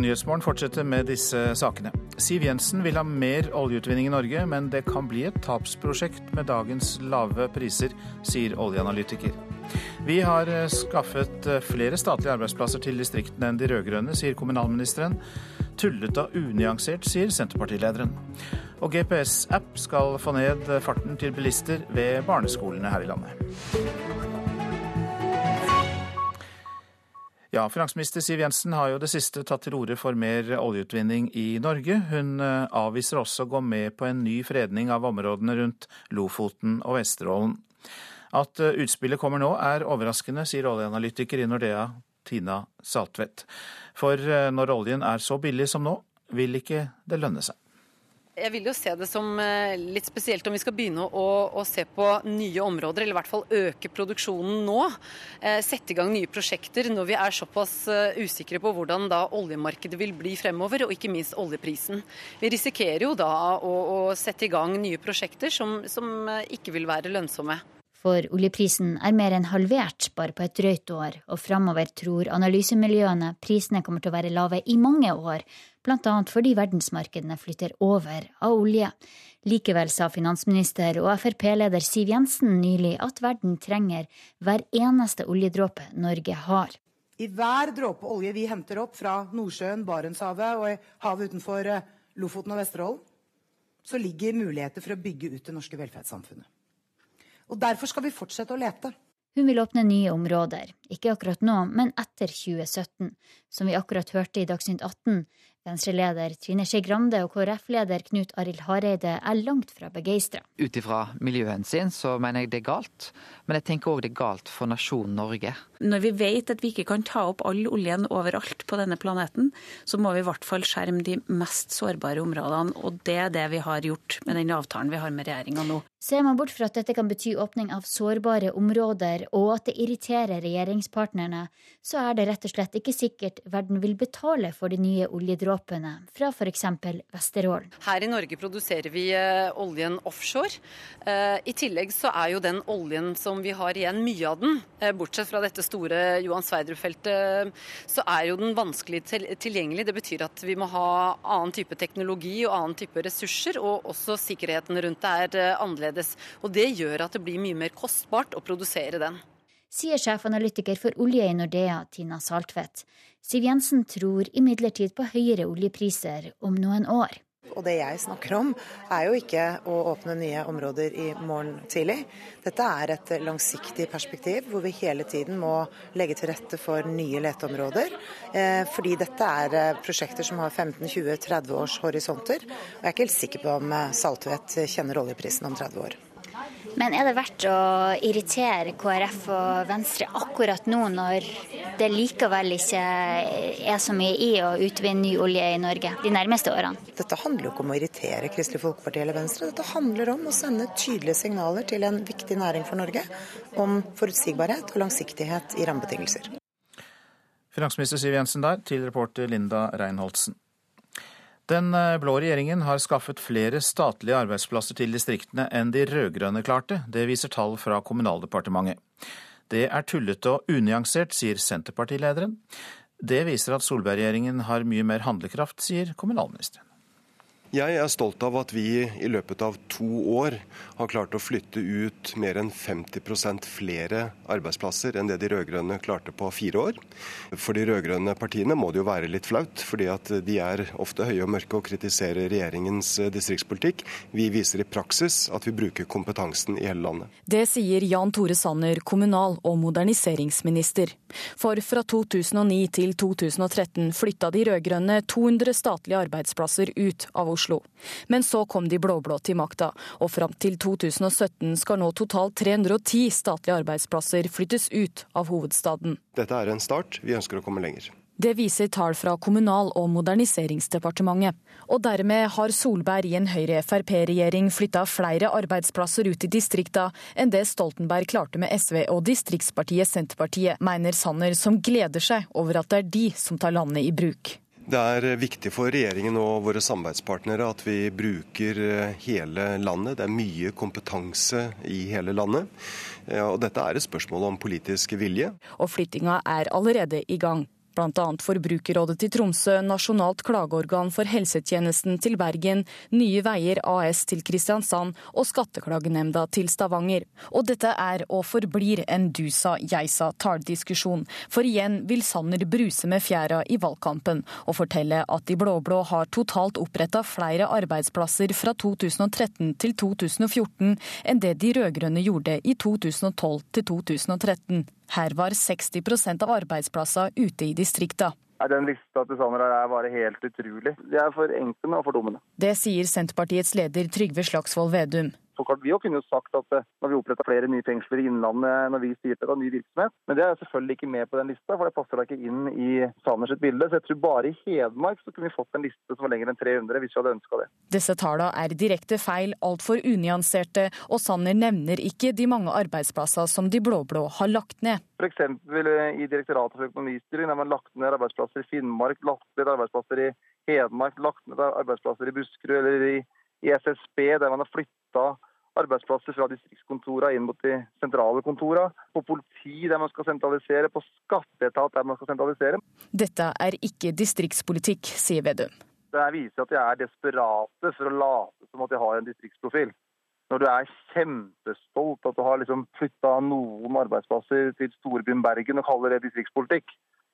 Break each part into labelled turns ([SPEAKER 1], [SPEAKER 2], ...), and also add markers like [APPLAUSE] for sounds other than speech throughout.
[SPEAKER 1] Og Nyhetsmorgen fortsetter med disse sakene. Siv Jensen vil ha mer oljeutvinning i Norge, men det kan bli et tapsprosjekt med dagens lave priser, sier oljeanalytiker. Vi har skaffet flere statlige arbeidsplasser til distriktene enn de rød-grønne, sier kommunalministeren. Tullete og unyansert, sier Senterpartilederen. Og GPS-app skal få ned farten til bilister ved barneskolene her i landet. Ja, Finansminister Siv Jensen har jo det siste tatt til orde for mer oljeutvinning i Norge. Hun eh, avviser også å gå med på en ny fredning av områdene rundt Lofoten og Vesterålen. At eh, utspillet kommer nå er overraskende, sier oljeanalytiker i Nordea Tina Saltvedt. For eh, når oljen er så billig som nå, vil ikke det lønne seg.
[SPEAKER 2] Jeg vil jo se det som eh, litt spesielt om vi skal begynne å, å, se på nye områder, eller i hvert fall øke produksjonen nå. Eh, sette i gang nye prosjekter når vi er såpass eh, usikre på hvordan da oljemarkedet vil bli fremover, og ikke minst oljeprisen. Vi risikerer jo da å, å sette i gang nye prosjekter som, som ikke vil være lønnsomme.
[SPEAKER 3] For oljeprisen er mer enn halvert bare på et drøyt år, og framover tror analysemiljøene prisene kommer til å være lave i mange år, bl.a. fordi verdensmarkedene flytter over av olje. Likevel sa finansminister og Frp-leder Siv Jensen nylig at verden trenger hver eneste oljedråpe Norge har.
[SPEAKER 4] I hver dråpe olje vi henter opp fra Nordsjøen, Barentshavet og havet utenfor eh, Lofoten og Vesterålen, så ligger muligheter for å bygge ut det norske velferdssamfunnet. Og Derfor skal vi fortsette å lete.
[SPEAKER 3] Hun vil åpne nye områder, ikke akkurat nå, men etter 2017. Som vi akkurat hørte i Dagsnytt 18, Venstre-leder Trine Skei Grande og KrF-leder Knut Arild Hareide er langt fra begeistra.
[SPEAKER 5] Ut ifra miljøhensyn så mener jeg det er galt, men jeg tenker òg det er galt for nasjonen Norge.
[SPEAKER 6] Når vi vet at vi ikke kan ta opp all oljen overalt på denne planeten, så må vi i hvert fall skjerme de mest sårbare områdene, og det er det vi har gjort med den avtalen vi har med regjeringa nå.
[SPEAKER 3] Ser man bort fra at dette kan bety åpning av sårbare områder, og at det irriterer regjeringspartnerne, så er det rett og slett ikke sikkert verden vil betale for de nye oljedråpene fra f.eks. Vesterålen.
[SPEAKER 2] Her i Norge produserer vi eh, oljen offshore. Eh, I tillegg så er jo den oljen som vi har igjen, mye av den, eh, bortsett fra dette store Johan Sverdrup-feltet, så er jo den vanskelig tilgjengelig. Det betyr at vi må ha annen type teknologi og annen type ressurser, og også sikkerheten rundt det er annerledes annerledes. Og det gjør at det blir mye mer kostbart å produsere den.
[SPEAKER 3] Sier sjefanalytiker for olje i Nordea, Tina Saltvedt. Siv Jensen tror imidlertid på høyere oljepriser om noen år.
[SPEAKER 4] Og det jeg snakker om, er jo ikke å åpne nye områder i morgen tidlig. Dette er et langsiktig perspektiv hvor vi hele tiden må legge til rette for nye leteområder. Eh, fordi dette er eh, prosjekter som har 15-20-30 års horisonter. Og jeg er ikke helt sikker på om eh, Saltvedt kjenner oljeprisen om 30 år.
[SPEAKER 3] Men er det verdt å irritere KrF og Venstre akkurat nå, når det likevel ikke er så mye i å utvinne ny olje i Norge de nærmeste årene?
[SPEAKER 4] Dette handler jo ikke om å irritere Kristelig Folkeparti eller Venstre. Dette handler om å sende tydelige signaler til en viktig næring for Norge om forutsigbarhet og langsiktighet i rammebetingelser.
[SPEAKER 1] Finansminister Siv Jensen der, til reporter Linda Reinholdsen. Den eh, blå regjeringen har skaffet flere statlige arbeidsplasser til distriktene enn de rød-grønne klarte. Det viser tall fra Kommunaldepartementet. Det er tullete og unyansert, sier Senterpartilederen. Det viser at Solberg-regjeringen har mye mer handlekraft, sier kommunalministeren.
[SPEAKER 7] Jeg er stolt av at vi i løpet av to år har klart å flytte ut mer enn 50% flere arbeidsplasser enn det de rød-grønne klarte på fire år. For de rød-grønne partiene må det jo være litt flaut, fordi at de er ofte høye og mørke og kritiserer regjeringens distriktspolitikk. Vi viser i praksis at vi bruker kompetansen i hele landet.
[SPEAKER 8] Det sier Jan Tore Sanner, kommunal- og moderniseringsminister. For fra 2009 til 2013 flytta de rød-grønne 200 statlige arbeidsplasser ut av Oslo. Oslo. Men så kom de blå-blå til makta, og fram til 2017 skal nå totalt 310 statlige arbeidsplasser flyttes ut av hovedstaden.
[SPEAKER 7] Dette er en start, vi ønsker å komme lenger.
[SPEAKER 8] Det viser tall fra Kommunal- og moderniseringsdepartementet. Og dermed har Solberg i en Høyre-Frp-regjering flytta flere arbeidsplasser ut i distrikta enn det Stoltenberg klarte med SV og distriktspartiet Senterpartiet, mener Sanner, som gleder seg over at det er de som tar landet i bruk.
[SPEAKER 7] Det er viktig for regjeringen og våre samarbeidspartnere at vi bruker eh, hele landet. Det er mye kompetanse i hele landet. Og dette er et spørsmål om politisk vilje.
[SPEAKER 8] Og flyttinga er allerede i gang. Bl.a. Forbrukerrådet til Tromsø, Nasjonalt klageorgan for helsetjenesten til Bergen, Nye Veier AS til Kristiansand og Skatteklagenemnda til Stavanger. Og dette er og forblir en du sa, jeg sa tar-diskusjon. For igjen vil Sanner bruse med fjæra i valgkampen og fortelle at de blå-blå har totalt oppretta flere arbeidsplasser fra 2013 til 2014 enn det de rød-grønne gjorde i 2012 til 2013. Her var 60% av arbeidsplassene ute i distrikta.
[SPEAKER 9] Den lista til Sanner er bare helt utrolig. De er for enkle og for dumme.
[SPEAKER 8] Det sier Senterpartiets leder Trygve Slagsvold Vedum.
[SPEAKER 9] Så klart, Vi kunne jo sagt at eh, når vi oppretta flere nye fengsler i Innlandet når vi styrte av ny virksomhet, men det er selvfølgelig ikke med på den lista, for det passer da ikke inn i Sanners bilde. Så jeg tror bare i Hedmark så kunne vi fått en liste som var lenger enn 300, hvis vi hadde ønska det.
[SPEAKER 8] Disse tallene er direkte feil, altfor unyanserte, og Sanner nevner ikke de mange arbeidsplasser som de blå-blå har lagt ned.
[SPEAKER 9] F.eks. i Direktoratet for økonomistyring har man lagt ned arbeidsplasser i Finnmark, lagt ned arbeidsplasser i Hedmark, lagt ned arbeidsplasser i Buskerud eller i, i SSB, der man har flytta arbeidsplasser fra distriktskontorene inn mot de sentrale kontorene. På politi der man skal sentralisere, på skatteetat der man skal sentralisere.
[SPEAKER 8] Dette er ikke distriktspolitikk, sier Vedum.
[SPEAKER 9] Det viser at de er desperate for å late som at de har en distriktsprofil. Når du er kjempestolt at du har liksom flytta noen arbeidsplasser til storbyen Bergen og kaller det distriktspolitikk,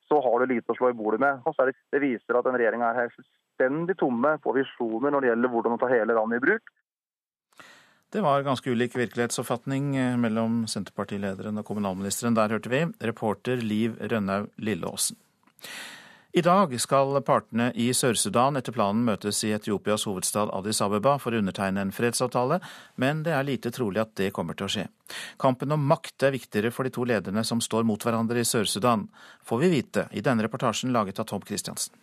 [SPEAKER 9] så har du lite å slå i bordet med. Og så er det, det viser at den regjeringa er fullstendig tomme på visjoner når det gjelder hvordan å ta hele landet i bruk.
[SPEAKER 1] Det var ganske ulik virkelighetsoppfatning eh, mellom Senterpartilederen og kommunalministeren. Der hørte vi reporter Liv Rønnaug Lilleåsen. I dag skal partene i Sør-Sudan etter planen møtes i Etiopias hovedstad Addis Abeba for å undertegne en fredsavtale, men det er lite trolig at det kommer til å skje. Kampen om makt er viktigere for de to lederne som står mot hverandre i Sør-Sudan, får vi vite i denne reportasjen laget av Tom Christiansen.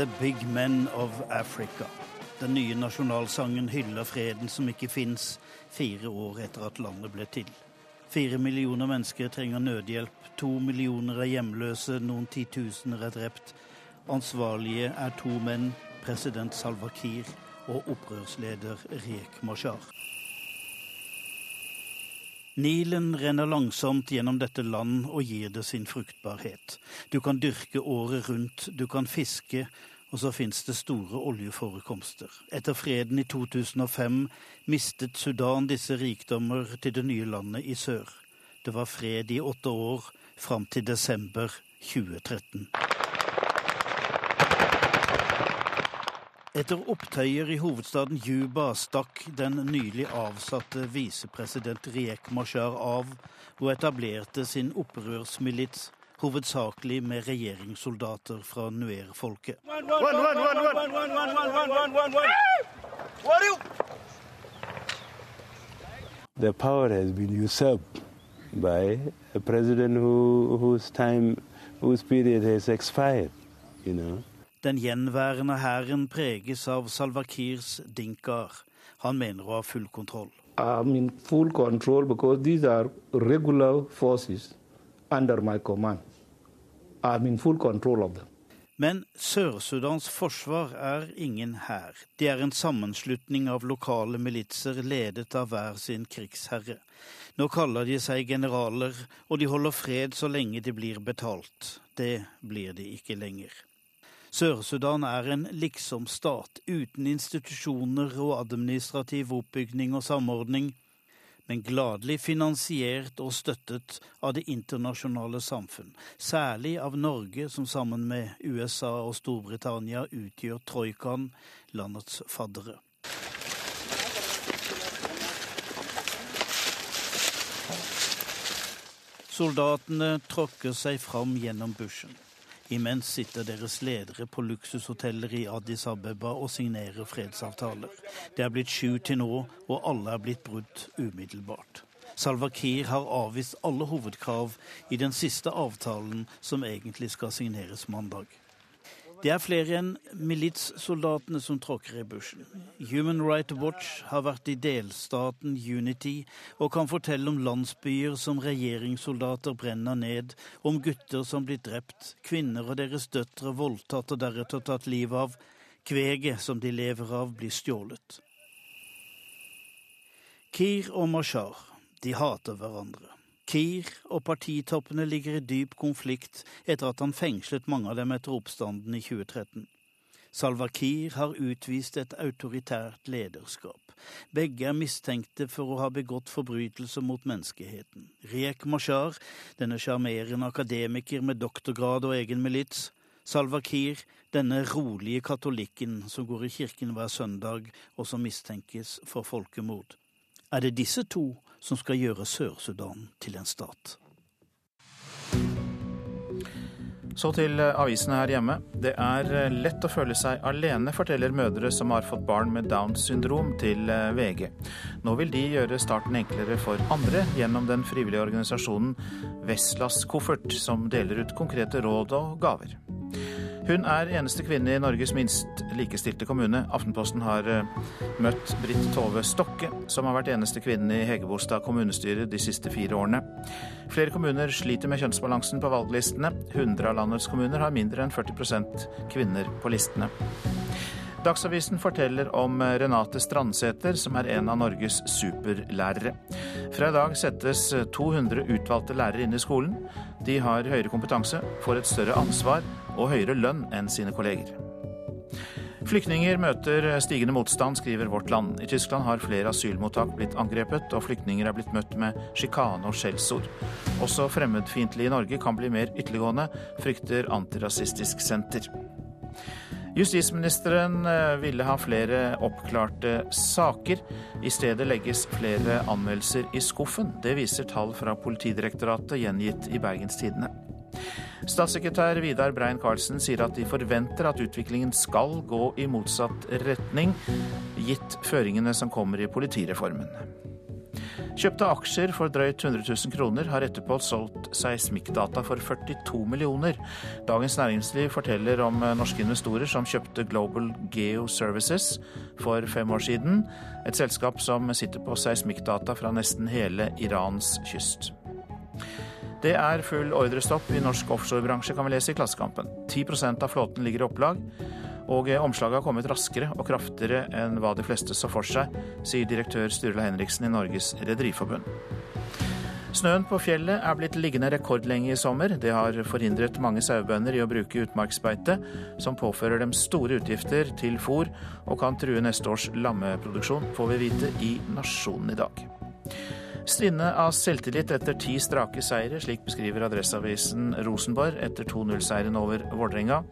[SPEAKER 10] The Big Men of Africa. Den nye nasjonalsangen hyller freden som ikke fins, fire år etter at landet ble til. Fire millioner mennesker trenger nødhjelp, to millioner er hjemløse, noen titusener er drept. Ansvarlige er to menn, president Salva Kiir og opprørsleder Riek Mashar. Nilen renner langsomt gjennom dette land og gir det sin fruktbarhet. Du kan dyrke året rundt, du kan fiske, og så fins det store oljeforekomster. Etter freden i 2005 mistet Sudan disse rikdommer til det nye landet i sør. Det var fred i åtte år, fram til desember 2013. Etter opptøyer i hovedstaden Juba stakk den nylig avsatte visepresident Riek Mashar av og etablerte sin opprørsmilits hovedsakelig med regjeringssoldater fra Nuer-folket.
[SPEAKER 11] The power has been usurped by a president who, whose time, whose period has expired, you know.
[SPEAKER 10] Den gjenværende hæren preges av Salva Kirs dinkaer. Han mener å ha full kontroll.
[SPEAKER 12] I'm in full control because these are regular forces under my command. I'm in full control of them.
[SPEAKER 10] Men Sør-Sudans forsvar er ingen hær. Det er en sammenslutning av lokale militser ledet av hver sin krigsherre. Nå kaller de seg generaler, og de holder fred så lenge de blir betalt. Det blir de ikke lenger. Sør-Sudan er en liksom-stat, uten institusjoner og administrativ oppbygning og samordning men gladelig finansiert og støttet av det internasjonale samfunn, særlig av Norge, som sammen med USA og Storbritannia utgjør troikaen, landets faddere. Soldatene tråkker seg fram gjennom bushen. Imens sitter deres ledere på luksushoteller i Addis Abeba og signerer fredsavtaler. Det er blitt sju til nå, og alle er blitt brutt umiddelbart. Salva Kiir har avvist alle hovedkrav i den siste avtalen, som egentlig skal signeres mandag. Det er flere enn militssoldatene som tråkker i bushen. Human Rights Watch har vært i delstaten Unity og kan fortelle om landsbyer som regjeringssoldater brenner ned, om gutter som blir drept, kvinner og deres døtre voldtatt og deretter tatt livet av, kveget som de lever av, blir stjålet. Kir og Mashar, de hater hverandre. Kir og partitoppene ligger i dyp konflikt etter at han fengslet mange av dem etter oppstanden i 2013. Salva Kiir har utvist et autoritært lederskap. Begge er mistenkte for å ha begått forbrytelser mot menneskeheten. Riek Mashar, denne sjarmerende akademiker med doktorgrad og egen milits. Salva Kiir, denne rolige katolikken som går i kirken hver søndag, og som mistenkes for folkemord. Er det disse to som skal gjøre Sør-Sudan til en stat?
[SPEAKER 1] Så til eh, avisene her hjemme. Det er eh, lett å føle seg alene, forteller mødre som har fått barn med Downs syndrom til eh, VG. Nå vil de gjøre starten enklere for andre gjennom den frivillige organisasjonen Veslas Koffert, som deler ut konkrete råd og gaver. Hun er eneste kvinne i Norges minst likestilte kommune. Aftenposten har møtt Britt Tove Stokke, som har vært eneste kvinne i Hegebostad kommunestyre de siste fire årene. Flere kommuner sliter med kjønnsbalansen på valglistene. 100 av landets kommuner har mindre enn 40% kvinner på listene. Dagsavisen forteller om Renate Strandsæter, som er en av Norges superlærere. Fra i dag settes 200 utvalgte lærere inn i skolen. De har høyere kompetanse, får et større ansvar og høyere lønn enn sine kolleger. Flyktninger møter stigende motstand, skriver Vårt Land. I Tyskland har flere asylmottak blitt angrepet, og flyktninger er blitt møtt med sjikane og skjellsord. Også fremmedfiendtlige i Norge kan bli mer ytterliggående, frykter Antirasistisk Senter. Justisministeren eh, ville ha flere oppklarte saker. I stedet legges flere anmeldelser i skuffen. Det viser tall fra Politidirektoratet gjengitt i Bergens Tidende. Statssekretær Vidar Brein-Karlsen sier at de forventer at utviklingen skal gå i motsatt retning, gitt føringene som kommer i politireformen. Kjøpte aksjer for drøyt 100 000 kroner har etterpå solgt seismikkdata for 42 millioner. Dagens Næringsliv forteller om norske investorer som kjøpte Global Geo Services for fem år siden. Et selskap som sitter på seismikkdata fra nesten hele Irans kyst. Det er full ordrestopp i norsk offshorebransje, kan vi lese i Klassekampen. 10% av flåten ligger i opplag, og omslaget har kommet raskere og kraftigere enn hva de fleste så for seg, sier direktør Sturla Henriksen i Norges Rederiforbund. Snøen på fjellet er blitt liggende rekordlenge i sommer. Det har forhindret mange sauebønder i å bruke utmarksbeite, som påfører dem store utgifter til fôr og kan true neste års lammeproduksjon, får vi vite i Nasjonen i dag. Stinne av selvtillit etter ti strake seire, slik beskriver Adresseavisen Rosenborg etter 2-0-seieren over Vålerenga.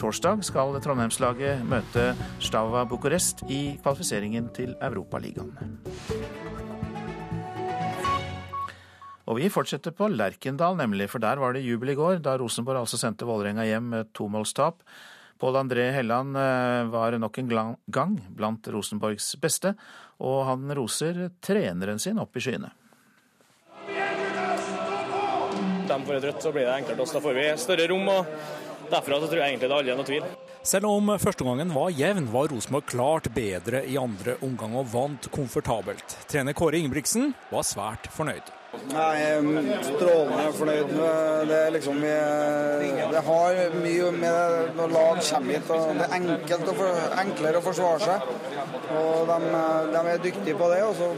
[SPEAKER 1] Torsdag skal Trondheimslaget møte Stava Bucuresti i kvalifiseringen til Europaligaen. Og vi fortsetter på Lerkendal, nemlig, for der var det jubel i går, da Rosenborg altså sendte Vålerenga hjem med tomålstap. Pål André Helland eh, var nok en gang blant Rosenborgs beste, og han roser treneren sin opp i skyene.
[SPEAKER 13] De får et rødt, så blir det enklere til oss. Da får vi større rom. og Derfra så tror jeg egentlig det aldri er noe tvil.
[SPEAKER 14] Selv om førsteomgangen var jevn, var Rosenborg klart bedre i andre omgang og vant komfortabelt. Trener Kåre Ingebrigtsen var svært fornøyd.
[SPEAKER 15] Jeg er strålende fornøyd. Det, er liksom, det har mye med når lag kommer hit. og Det er enkelt og for, enklere å forsvare seg. Og de, de er dyktige på det. og så,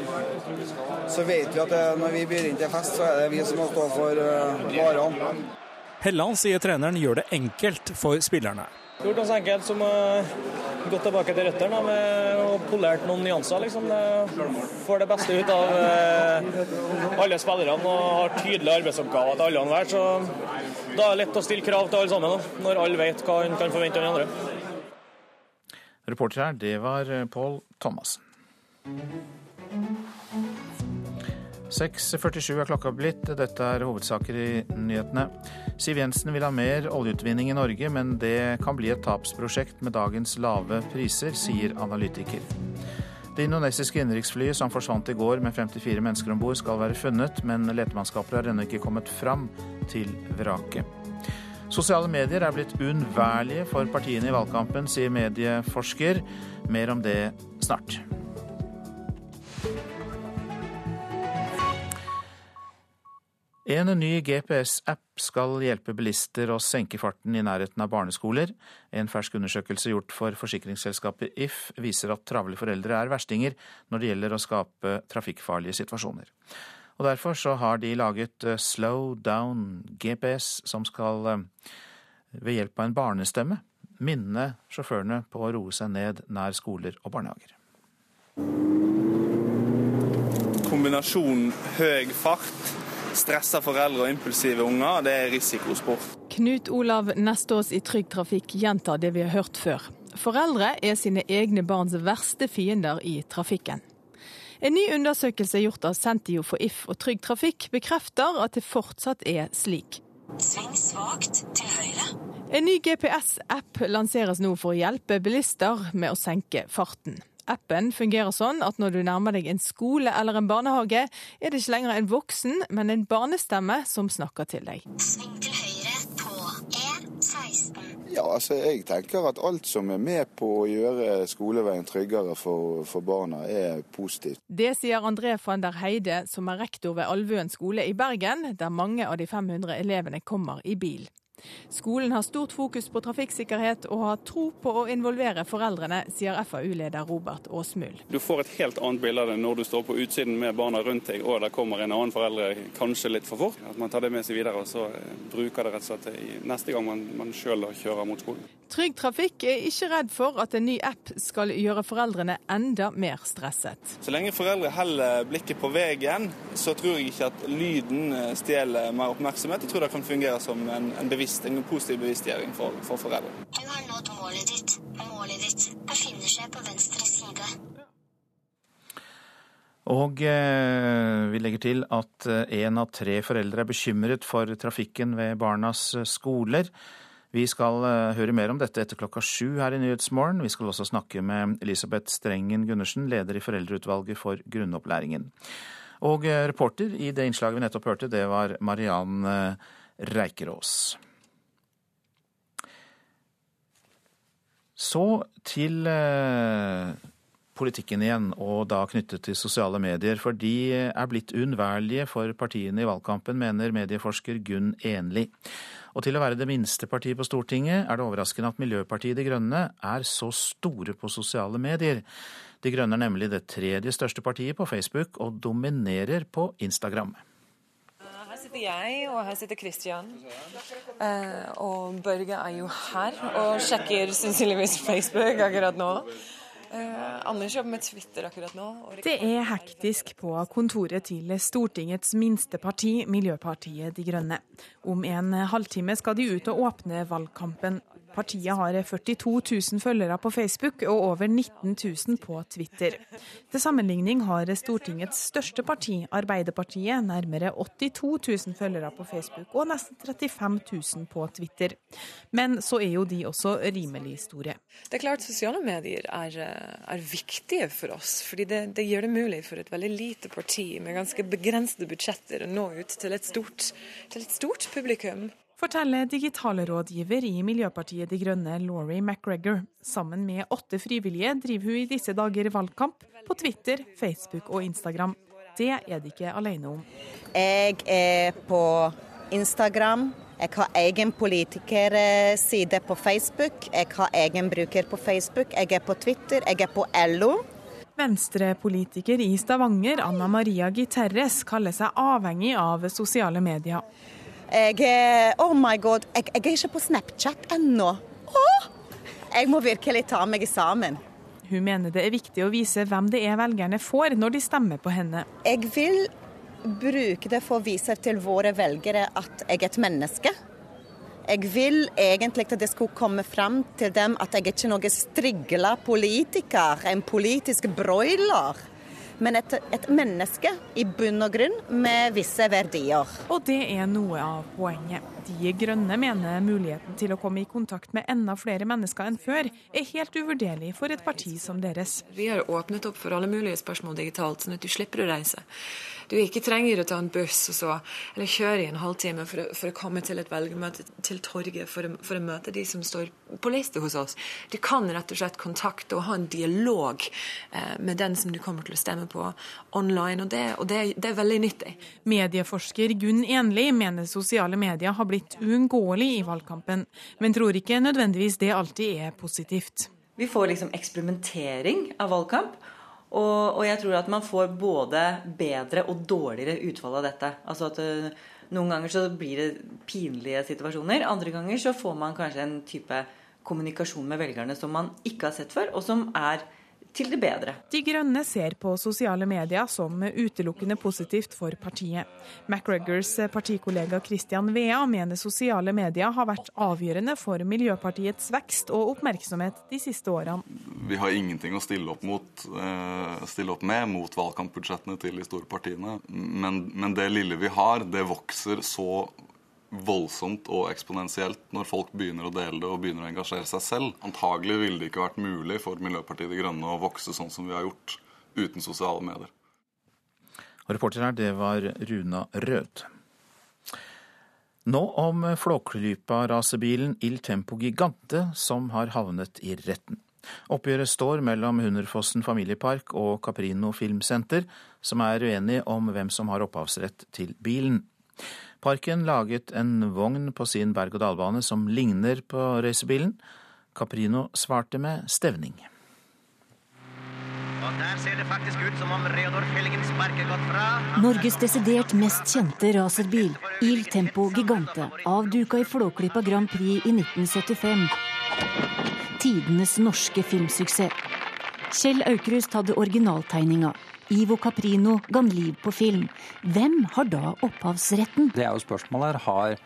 [SPEAKER 15] så vet vi at det, når vi byr inn til fest, så er det vi som må stå for uh, varene.
[SPEAKER 14] Helland sier treneren gjør det enkelt for spillerne.
[SPEAKER 13] Gjort noe så enkelt som uh, gått tilbake til røttene med og polert noen nyanser. liksom. Får det beste ut av uh, alle spillerne og har tydelige arbeidsoppgaver til alle enhver. Så da er det lett å stille krav til alle sammen, da, når alle vet hva en kan forvente av den andre.
[SPEAKER 1] Reporter her, det var eh, Pål Thomassen. 6.47 er klokka blitt. Dette er hovedsaker i nyhetene. Siv Jensen vil ha mer oljeutvinning i Norge, men det kan bli et tapsprosjekt med dagens lave priser, sier analytiker. Det indonesiske innenriksflyet som forsvant i går med 54 mennesker om bord, skal være funnet, men letemannskaper har ennå ikke kommet fram til vraket. Sosiale medier er blitt uunnværlige for partiene i valgkampen, sier medieforsker. Mer om det snart. En ny GPS-app skal hjelpe bilister å senke farten i nærheten av barneskoler. En fersk undersøkelse gjort for forsikringsselskapet If viser at travle foreldre er verstinger når det gjelder å skape trafikkfarlige situasjoner. Og Derfor så har de laget eh, Slow Down GPS, som skal eh, ved hjelp av en barnestemme minne sjåførene på å roe seg ned nær skoler og barnehager.
[SPEAKER 16] Kombinasjon høy fart stressa foreldre og impulsive unger, det er risikosport.
[SPEAKER 17] Knut Olav Nestås i Trygg Trafikk gjentar det vi har hørt før. Foreldre er sine egne barns verste fiender i trafikken. En ny undersøkelse gjort av Sentio for If og Trygg Trafikk bekrefter at det fortsatt er slik. Sving svakt til høyre. En ny GPS-app lanseres nå for å hjelpe bilister med å senke farten. Appen fungerer sånn at når du nærmer deg en skole eller en barnehage, er det ikke lenger en voksen, men en barnestemme som snakker til deg. Sving til høyre på
[SPEAKER 18] E16. Ja, altså jeg tenker at alt som er med på å gjøre skoleveien tryggere for, for barna, er positivt.
[SPEAKER 17] Det sier André van der Heide, som er rektor ved Alvøen skole i Bergen, der mange av de 500 elevene kommer i bil. Skolen har stort fokus på trafikksikkerhet og har tro på å involvere foreldrene, sier FAU-leder Robert Aasmuld.
[SPEAKER 19] Du får et helt annet bilde av det når du står på utsiden med barna rundt deg og det kommer en annen forelder kanskje litt for fort. At man tar det med seg videre og så eh, bruker det rett og slett neste gang man, man sjøl kjører mot skolen.
[SPEAKER 17] Trygg Trafikk er ikke redd for at en ny app skal gjøre foreldrene enda mer stresset.
[SPEAKER 19] Så lenge foreldre holder blikket på veien, så tror jeg ikke at lyden eh, stjeler mer oppmerksomhet. Jeg tror det kan fungere som en, en bevisst bevisst, en positiv bevisstgjøring for, for foreldre. Du har nådd målet ditt. Målet ditt
[SPEAKER 1] befinner seg på venstre side. Og eh, vi legger til at én eh, av tre foreldre er bekymret for trafikken ved barnas eh, skoler. Vi skal eh, høre mer om dette etter klokka sju her i Nyhetsmorgen. Vi skal også snakke med Elisabeth Strengen Gundersen, leder i Foreldreutvalget for grunnopplæringen. Og reporter i det innslaget vi nettopp hørte, det var Mariann Reikerås. Så til eh, politikken igjen, og da knyttet til sosiale medier. For de er blitt uunnværlige for partiene i valgkampen, mener medieforsker Gunn Enli. Og til å være det minste partiet på Stortinget er det overraskende at Miljøpartiet De Grønne er så store på sosiale medier. De Grønne er nemlig det tredje største partiet på Facebook og dominerer på Instagram
[SPEAKER 20] sitter jeg, og her sitter Christian. Eh, og Børge er jo her og sjekker sannsynligvis Facebook akkurat nå. Eh, Anders jobber med Twitter akkurat nå.
[SPEAKER 17] Det er hektisk på kontoret til Stortingets minste parti, Miljøpartiet De Grønne. Om en halvtime skal de ut og åpne valgkampen. Partiet har 42 000 følgere på Facebook og over 19 000 på Twitter. Til sammenligning har Stortingets største parti, Arbeiderpartiet, nærmere 82 000 følgere på Facebook og nesten 35 000 på Twitter. Men så er jo de også rimelig store.
[SPEAKER 20] Det er klart sosiale medier er, er viktige for oss, fordi det, det, gjør det mulig for et veldig lite parti med ganske begrensede budsjetter å nå ut til et stort, til et stort publikum
[SPEAKER 17] forteller digitale rådgiver i Miljøpartiet De Grønne Laurie McGregor. Sammen med åtte frivillige driver hun i disse dager valgkamp på Twitter, Facebook og Instagram. Det er de ikke alene om.
[SPEAKER 4] Jeg er på Instagram. Jeg har egen politikerside på Facebook. Jeg har egen bruker på Facebook. Jeg er på Twitter. Jeg er på LO.
[SPEAKER 17] Venstrepolitiker i Stavanger, Anna Maria Giterres, kaller seg avhengig av sosiale medier.
[SPEAKER 4] Jeg Oh my god, jeg, jeg er ikke på Snapchat ennå. Åh! Jeg må virkelig ta meg sammen.
[SPEAKER 17] Hun mener det er viktig å vise hvem det er velgerne får når de stemmer på henne.
[SPEAKER 4] Jeg vil bruke det for å vise til våre velgere at jeg er et menneske. Jeg vil egentlig at det skulle komme fram til dem at jeg ikke er noen strigla politiker, en politisk broiler men et, et, menneske i bunn og grunn med visse verdier.
[SPEAKER 17] Og det er noe av poenget. De Grønne mener muligheten til å komme i kontakt med enda flere mennesker enn før er helt uvurderlig for et parti som deres.
[SPEAKER 20] Vi har åpnet opp for alle mulige spørsmål digitalt, sånn at du slipper å reise. Du ikke trenger å ta en buss så, eller kjøre i en halvtime for for å komme til et velgermøte til torget for å, for å, møte de som står på liste hos oss. Du kan rett og slett kontakte og ha en dialog eh, med den som du kommer til å stemme på online, og det, og det, det er veldig nyttig.
[SPEAKER 17] Medieforsker Gunn Enli mener sosiale medier har blitt uunngåelig i valgkampen, men tror ikke nødvendigvis det alltid er positivt.
[SPEAKER 21] Vi får liksom eksperimentering av valgkamp. Og, og, jeg tror at man får både bedre og dårligere utfall av dette. Altså at uh, Noen ganger så blir det pinlige situasjoner. Andre ganger så får man kanskje en type kommunikasjon med velgerne som man ikke har sett før, og som er til det bedre.
[SPEAKER 17] De Grønne ser på sosiale medier som utelukkende positivt for partiet. McGregors partikollega Christian Vea mener sosiale medier har vært avgjørende for Miljøpartiets vekst og oppmerksomhet de siste årene.
[SPEAKER 22] Vi har ingenting å stille opp, mot, eh, stille opp med mot valgkampbudsjettene til de store partiene. Men, men det lille vi har, det vokser så voldsomt og eksponentielt når folk begynner å dele det og begynner å engasjere seg selv. Antagelig ville det ikke vært mulig for Miljøpartiet De Grønne å vokse sånn som vi har gjort uten sosiale medier.
[SPEAKER 1] Reporter her, det var Runa Rød. Nå om Flåklypa-rasebilen Il Tempo Gigante som har havnet i retten. Oppgjøret står mellom Hunderfossen familiepark og Caprino filmsenter, som er uenige om hvem som har opphavsrett til bilen. Parken laget en vogn på sin berg-og-dal-bane som ligner på racerbilen. Caprino svarte med stevning.
[SPEAKER 23] Og der ser det faktisk ut som om Reodor Fellingen sparker godt fra.
[SPEAKER 24] Norges desidert mest kjente racerbil, Il Tempo Gigante, avduka i Flåklypa Grand Prix i 1975. Tidenes norske filmsuksess. Kjell Aukrust hadde originaltegninga. Ivo Caprino ga på film. Hvem har da opphavsretten?
[SPEAKER 25] Det er jo spørsmålet her. Har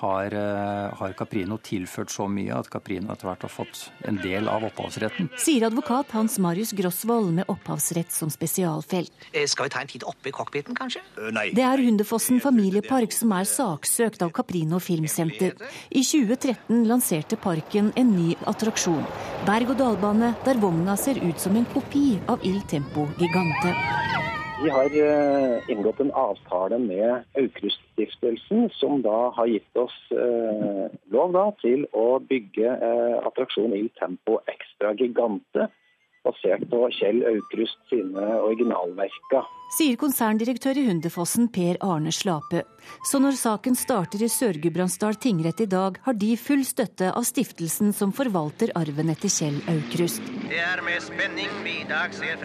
[SPEAKER 25] har, eh, har, Caprino tilført så mye at Caprino etter hvert har fått en del av opphavsretten.
[SPEAKER 24] Sier advokat Hans Marius Grosvold med opphavsrett som spesialfelt.
[SPEAKER 23] Eh, skal vi ta en titt oppe i cockpiten, kanskje?
[SPEAKER 24] Uh, nei. Det er Hundefossen familiepark som er saksøkt av Caprino Filmsenter. I 2013 lanserte parken en ny attraksjon. Berg-og-dal-bane der vogna ser ut som en kopi av Il Tempo Gigante.
[SPEAKER 26] Vi har eh, inngått en avtale med Aukruststiftelsen, som da har gitt oss eh, lov da, til å bygge eh, attraksjon i Tempo Extra Gigante basert på Kjell Aukrust sine originalverker.
[SPEAKER 24] Sier konserndirektør i Hundefossen Per Arne Slape. Så når saken starter i Sør-Gudbrandsdal tingrett i dag, har de full støtte av stiftelsen som forvalter arven etter Kjell Aukrust.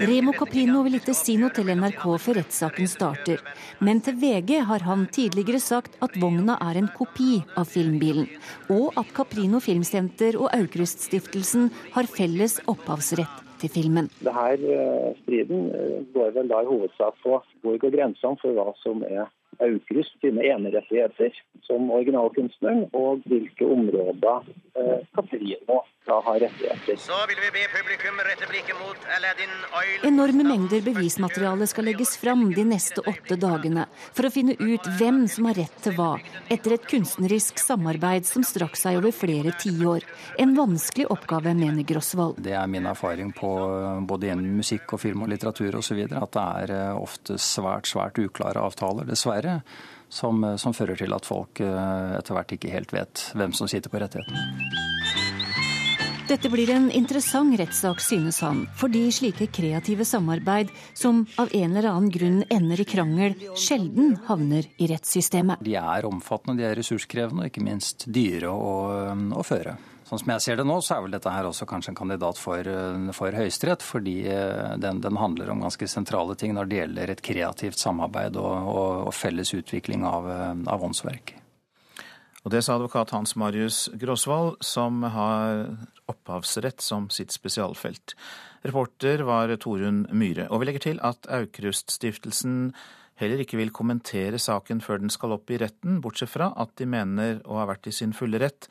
[SPEAKER 24] Remo Caprino vil ikke si noe til NRK før rettssaken starter. Men til VG har han tidligere sagt at vogna er en kopi av filmbilen. Og at Caprino Filmsenter og Aukrust-stiftelsen har felles opphavsrett til filmen.
[SPEAKER 26] Denne eh, striden eh, går vel da i hovedsak på hvor går grensene for hva som er Aukrust sine enerettigheter som originalkunstner, og hvilke områder eh, må da ha rettigheter.
[SPEAKER 23] Så vil vi be publikum rette blikket mot Aladdin Oil.
[SPEAKER 24] Enorme mengder bevismateriale skal legges fram de neste åtte dagene for å finne ut hvem som har rett til hva, etter et kunstnerisk samarbeid som strakk seg over flere tiår. En vanskelig oppgave, mener Grosvold.
[SPEAKER 25] Det er min erfaring på både gjennom musikk og film og litteratur osv. at det er eh, ofte svært, svært uklare avtaler, dessverre. Som, eh, som fører til at folk eh, etter hvert ikke helt vet hvem som sitter på rettigheten.
[SPEAKER 24] Dette blir en interessant rettssak, synes han, fordi slike kreative samarbeid som av en eller annen grunn ender i krangel, sjelden havner i rettssystemet.
[SPEAKER 25] De er omfattende, de er ressurskrevende og ikke minst dyre å, å føre. Sånn som jeg ser det nå, så er vel dette her også kanskje en kandidat for, for Høyesterett, fordi eh, den, den, handler om ganske sentrale ting når det gjelder et kreativt samarbeid og, og, og felles utvikling av, av åndsverk.
[SPEAKER 1] Og det sa advokat Hans Marius Gråsvold, som har opphavsrett som sitt spesialfelt. Reporter var Torunn Myhre. Og vi legger til at Aukrust-stiftelsen heller ikke vil kommentere saken før den skal opp i retten, bortsett fra at de mener å ha vært i sin fulle rett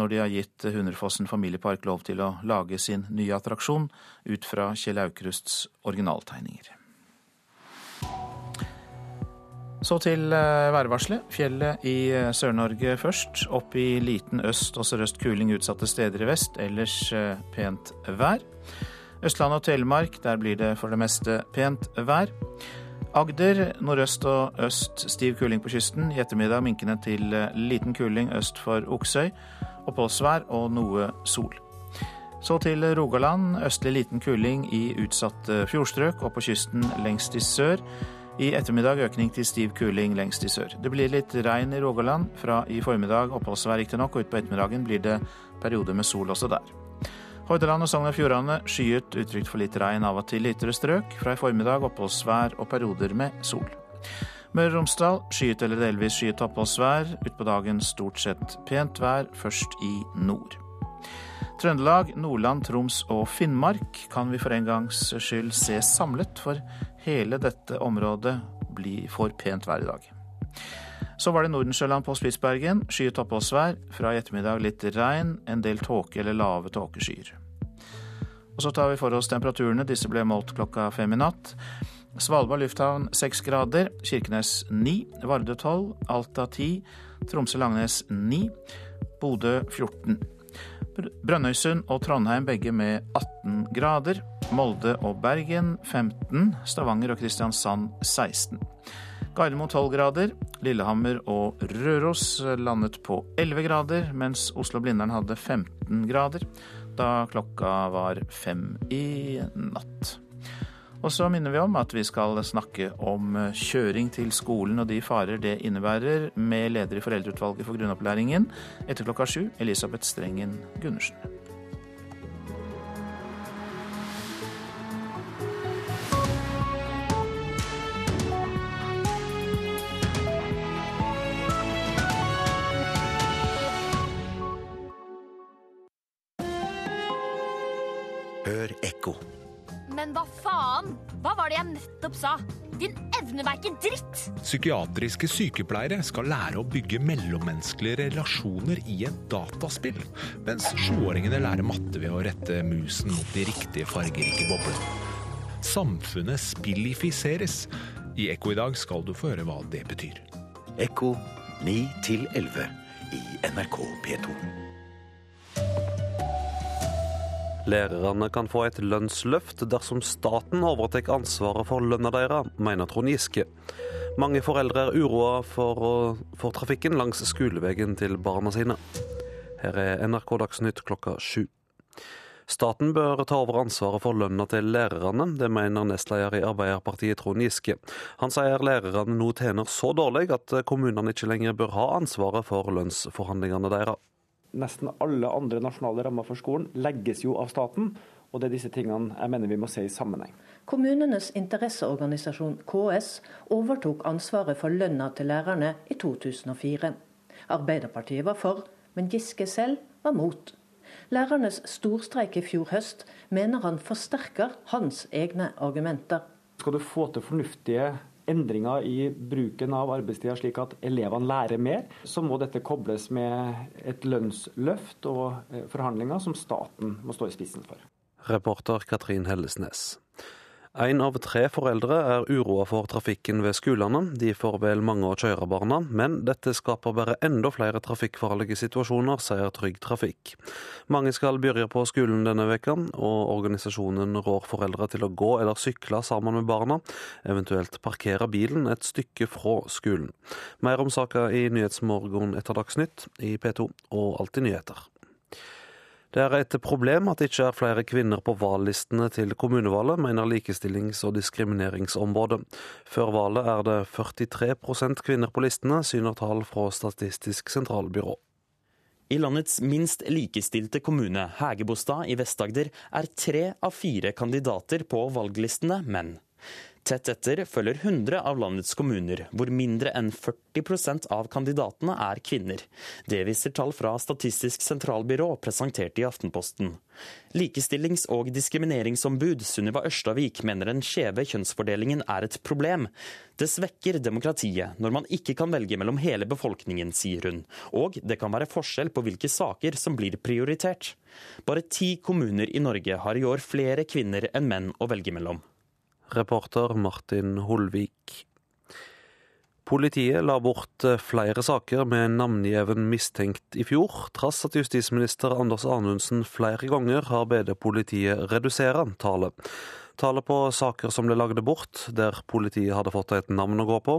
[SPEAKER 1] når de har gitt Hunderfossen familiepark lov til å lage sin nye attraksjon ut fra Kjell Aukrusts originaltegninger. Så til eh, værvarselet. Fjellet i eh, Sør-Norge først. Opp i liten øst og sørøst kuling utsatte steder i vest. Ellers eh, pent vær. Østlandet og Telemark, der blir det for det meste pent vær. Agder nordøst og øst stiv kuling på kysten. I ettermiddag minkende til liten kuling øst for Oksøy. Oppholdsvær og noe sol. Så til Rogaland. Østlig liten kuling i utsatte fjordstrøk og på kysten lengst i sør. I ettermiddag økning til stiv kuling lengst i sør. Det blir litt regn i Rogaland. Fra i formiddag oppholdsvær riktignok, og utpå ettermiddagen blir det perioder med sol også der. Hordaland og Sogn og Fjordane skyet, utrygt for litt regn av og til i ytre strøk. Fra i formiddag oppholdsvær og perioder med sol. Møre og Romsdal skyet eller delvis skyet oppholdsvær. Utpå dagen stort sett pent vær, først i nord. Trøndelag, Nordland, Troms og Finnmark kan vi for en gangs skyld se samlet, for hele dette området blir for pent vær i dag. Så var det Nordensjøland på Spitsbergen. Skyet oppholdsvær. Fra i ettermiddag litt regn, en del tåke eller lave tåkeskyer. Og så tar vi for oss temperaturene. Disse ble målt klokka fem i natt. Svalbard lufthavn seks grader. Kirkenes ni. Vardø tolv. Alta ti. Tromsø-Langnes ni. Bodø 14. Brønnøysund og Trondheim begge med 18 grader. Molde og Bergen 15. Stavanger og Kristiansand 16. Gardermoen 12 grader. Lillehammer og Røros landet på 11 grader, mens Oslo-Blindern hadde 15 grader da klokka var fem i natt. Og så minner vi om at vi skal snakke om kjøring til skolen og de farer det innebærer, med leder i Foreldreutvalget for grunnopplæringen etter klokka sju, Elisabeth Strengen Gundersen.
[SPEAKER 27] Hør ekko.
[SPEAKER 28] Men hva faen? Hva var det jeg nettopp sa? Din evneverke dritt!
[SPEAKER 29] Psykiatriske sykepleiere skal lære å bygge mellommenneskelige relasjoner i et dataspill, mens sjuåringene lærer matte ved å rette musen mot de riktige fargerike boblene. Samfunnet spillifiseres. I Ekko i dag skal du få høre hva det betyr.
[SPEAKER 27] Ekko 9 11 i NRK P2.
[SPEAKER 30] Lærerne kan få et lønnsløft dersom staten overtar ansvaret for lønna deres, mener Trond Giske. Mange foreldre er uroa for, for trafikken langs skoleveien til barna sine. Her er NRK Dagsnytt klokka sju. Staten bør ta over ansvaret for lønna til lærerne, det mener nestleder i Arbeiderpartiet Trond Giske. Han sier lærerne nå tjener så dårlig at kommunene ikke lenger bør ha ansvaret for lønnsforhandlingene deres
[SPEAKER 31] nesten alle andre nasjonale rammer for skolen legges jo av staten. Og det er disse tingene jeg mener vi må se i sammenheng.
[SPEAKER 32] Kommunenes interesseorganisasjon KS overtok ansvaret for lønna til lærerne i 2004. Arbeiderpartiet var for, men Giske selv var mot. Lærernes storstreik i fjor høst mener han forsterker hans egne argumenter.
[SPEAKER 31] Skal du få til fornuftige endringer i bruken av arbeidstida slik at elevene lærer mer, så må dette kobles med et lønnsløft og eh, forhandlinger som staten må stå i spissen for.
[SPEAKER 30] Reporter Katrin Hellesnes. Én av tre foreldre er uroa for trafikken ved skolene. De får vel mange å kjøre barna, men dette skaper bare enda flere trafikkfarlige situasjoner, sier Trygg Trafikk. Mange skal begynne på skolen denne veka, og organisasjonen rår foreldre til å gå eller sykle sammen med barna, eventuelt parkere bilen et stykke fra skolen. Mer om saka i Nyhetsmorgen etter Dagsnytt i P2 og Alltid nyheter. Det er et problem at det ikke er flere kvinner på valglistene til kommunevalget, mener Likestillings- og diskrimineringsombudet. Før valget er det 43% kvinner på listene, syner tall fra Statistisk sentralbyrå.
[SPEAKER 33] I landets minst likestilte kommune, Hægebostad i Vest-Agder, er tre av fire kandidater på valglistene menn. Tett etter følger 100 av landets kommuner, hvor mindre enn 40% av kandidatene er kvinner. Det viser tall fra Statistisk sentralbyrå presentert i Aftenposten. Likestillings- og diskrimineringsombud Sunniva Ørstavik mener den skjeve kjønnsfordelingen er et problem. Det svekker demokratiet når man ikke kan velge mellom hele befolkningen, sier hun. Og det kan være forskjell på hvilke saker som blir prioritert. Bare ti kommuner i Norge har i år flere kvinner enn menn å velge mellom.
[SPEAKER 30] Reporter Martin Holvik. Politiet la bort eh, flere saker med navngjeven mistenkt i fjor, trass at justisminister Anders Anundsen flere ganger har bedt politiet redusere tallet. Tallet på saker som ble lagd bort, der politiet hadde fått et navn å gå på,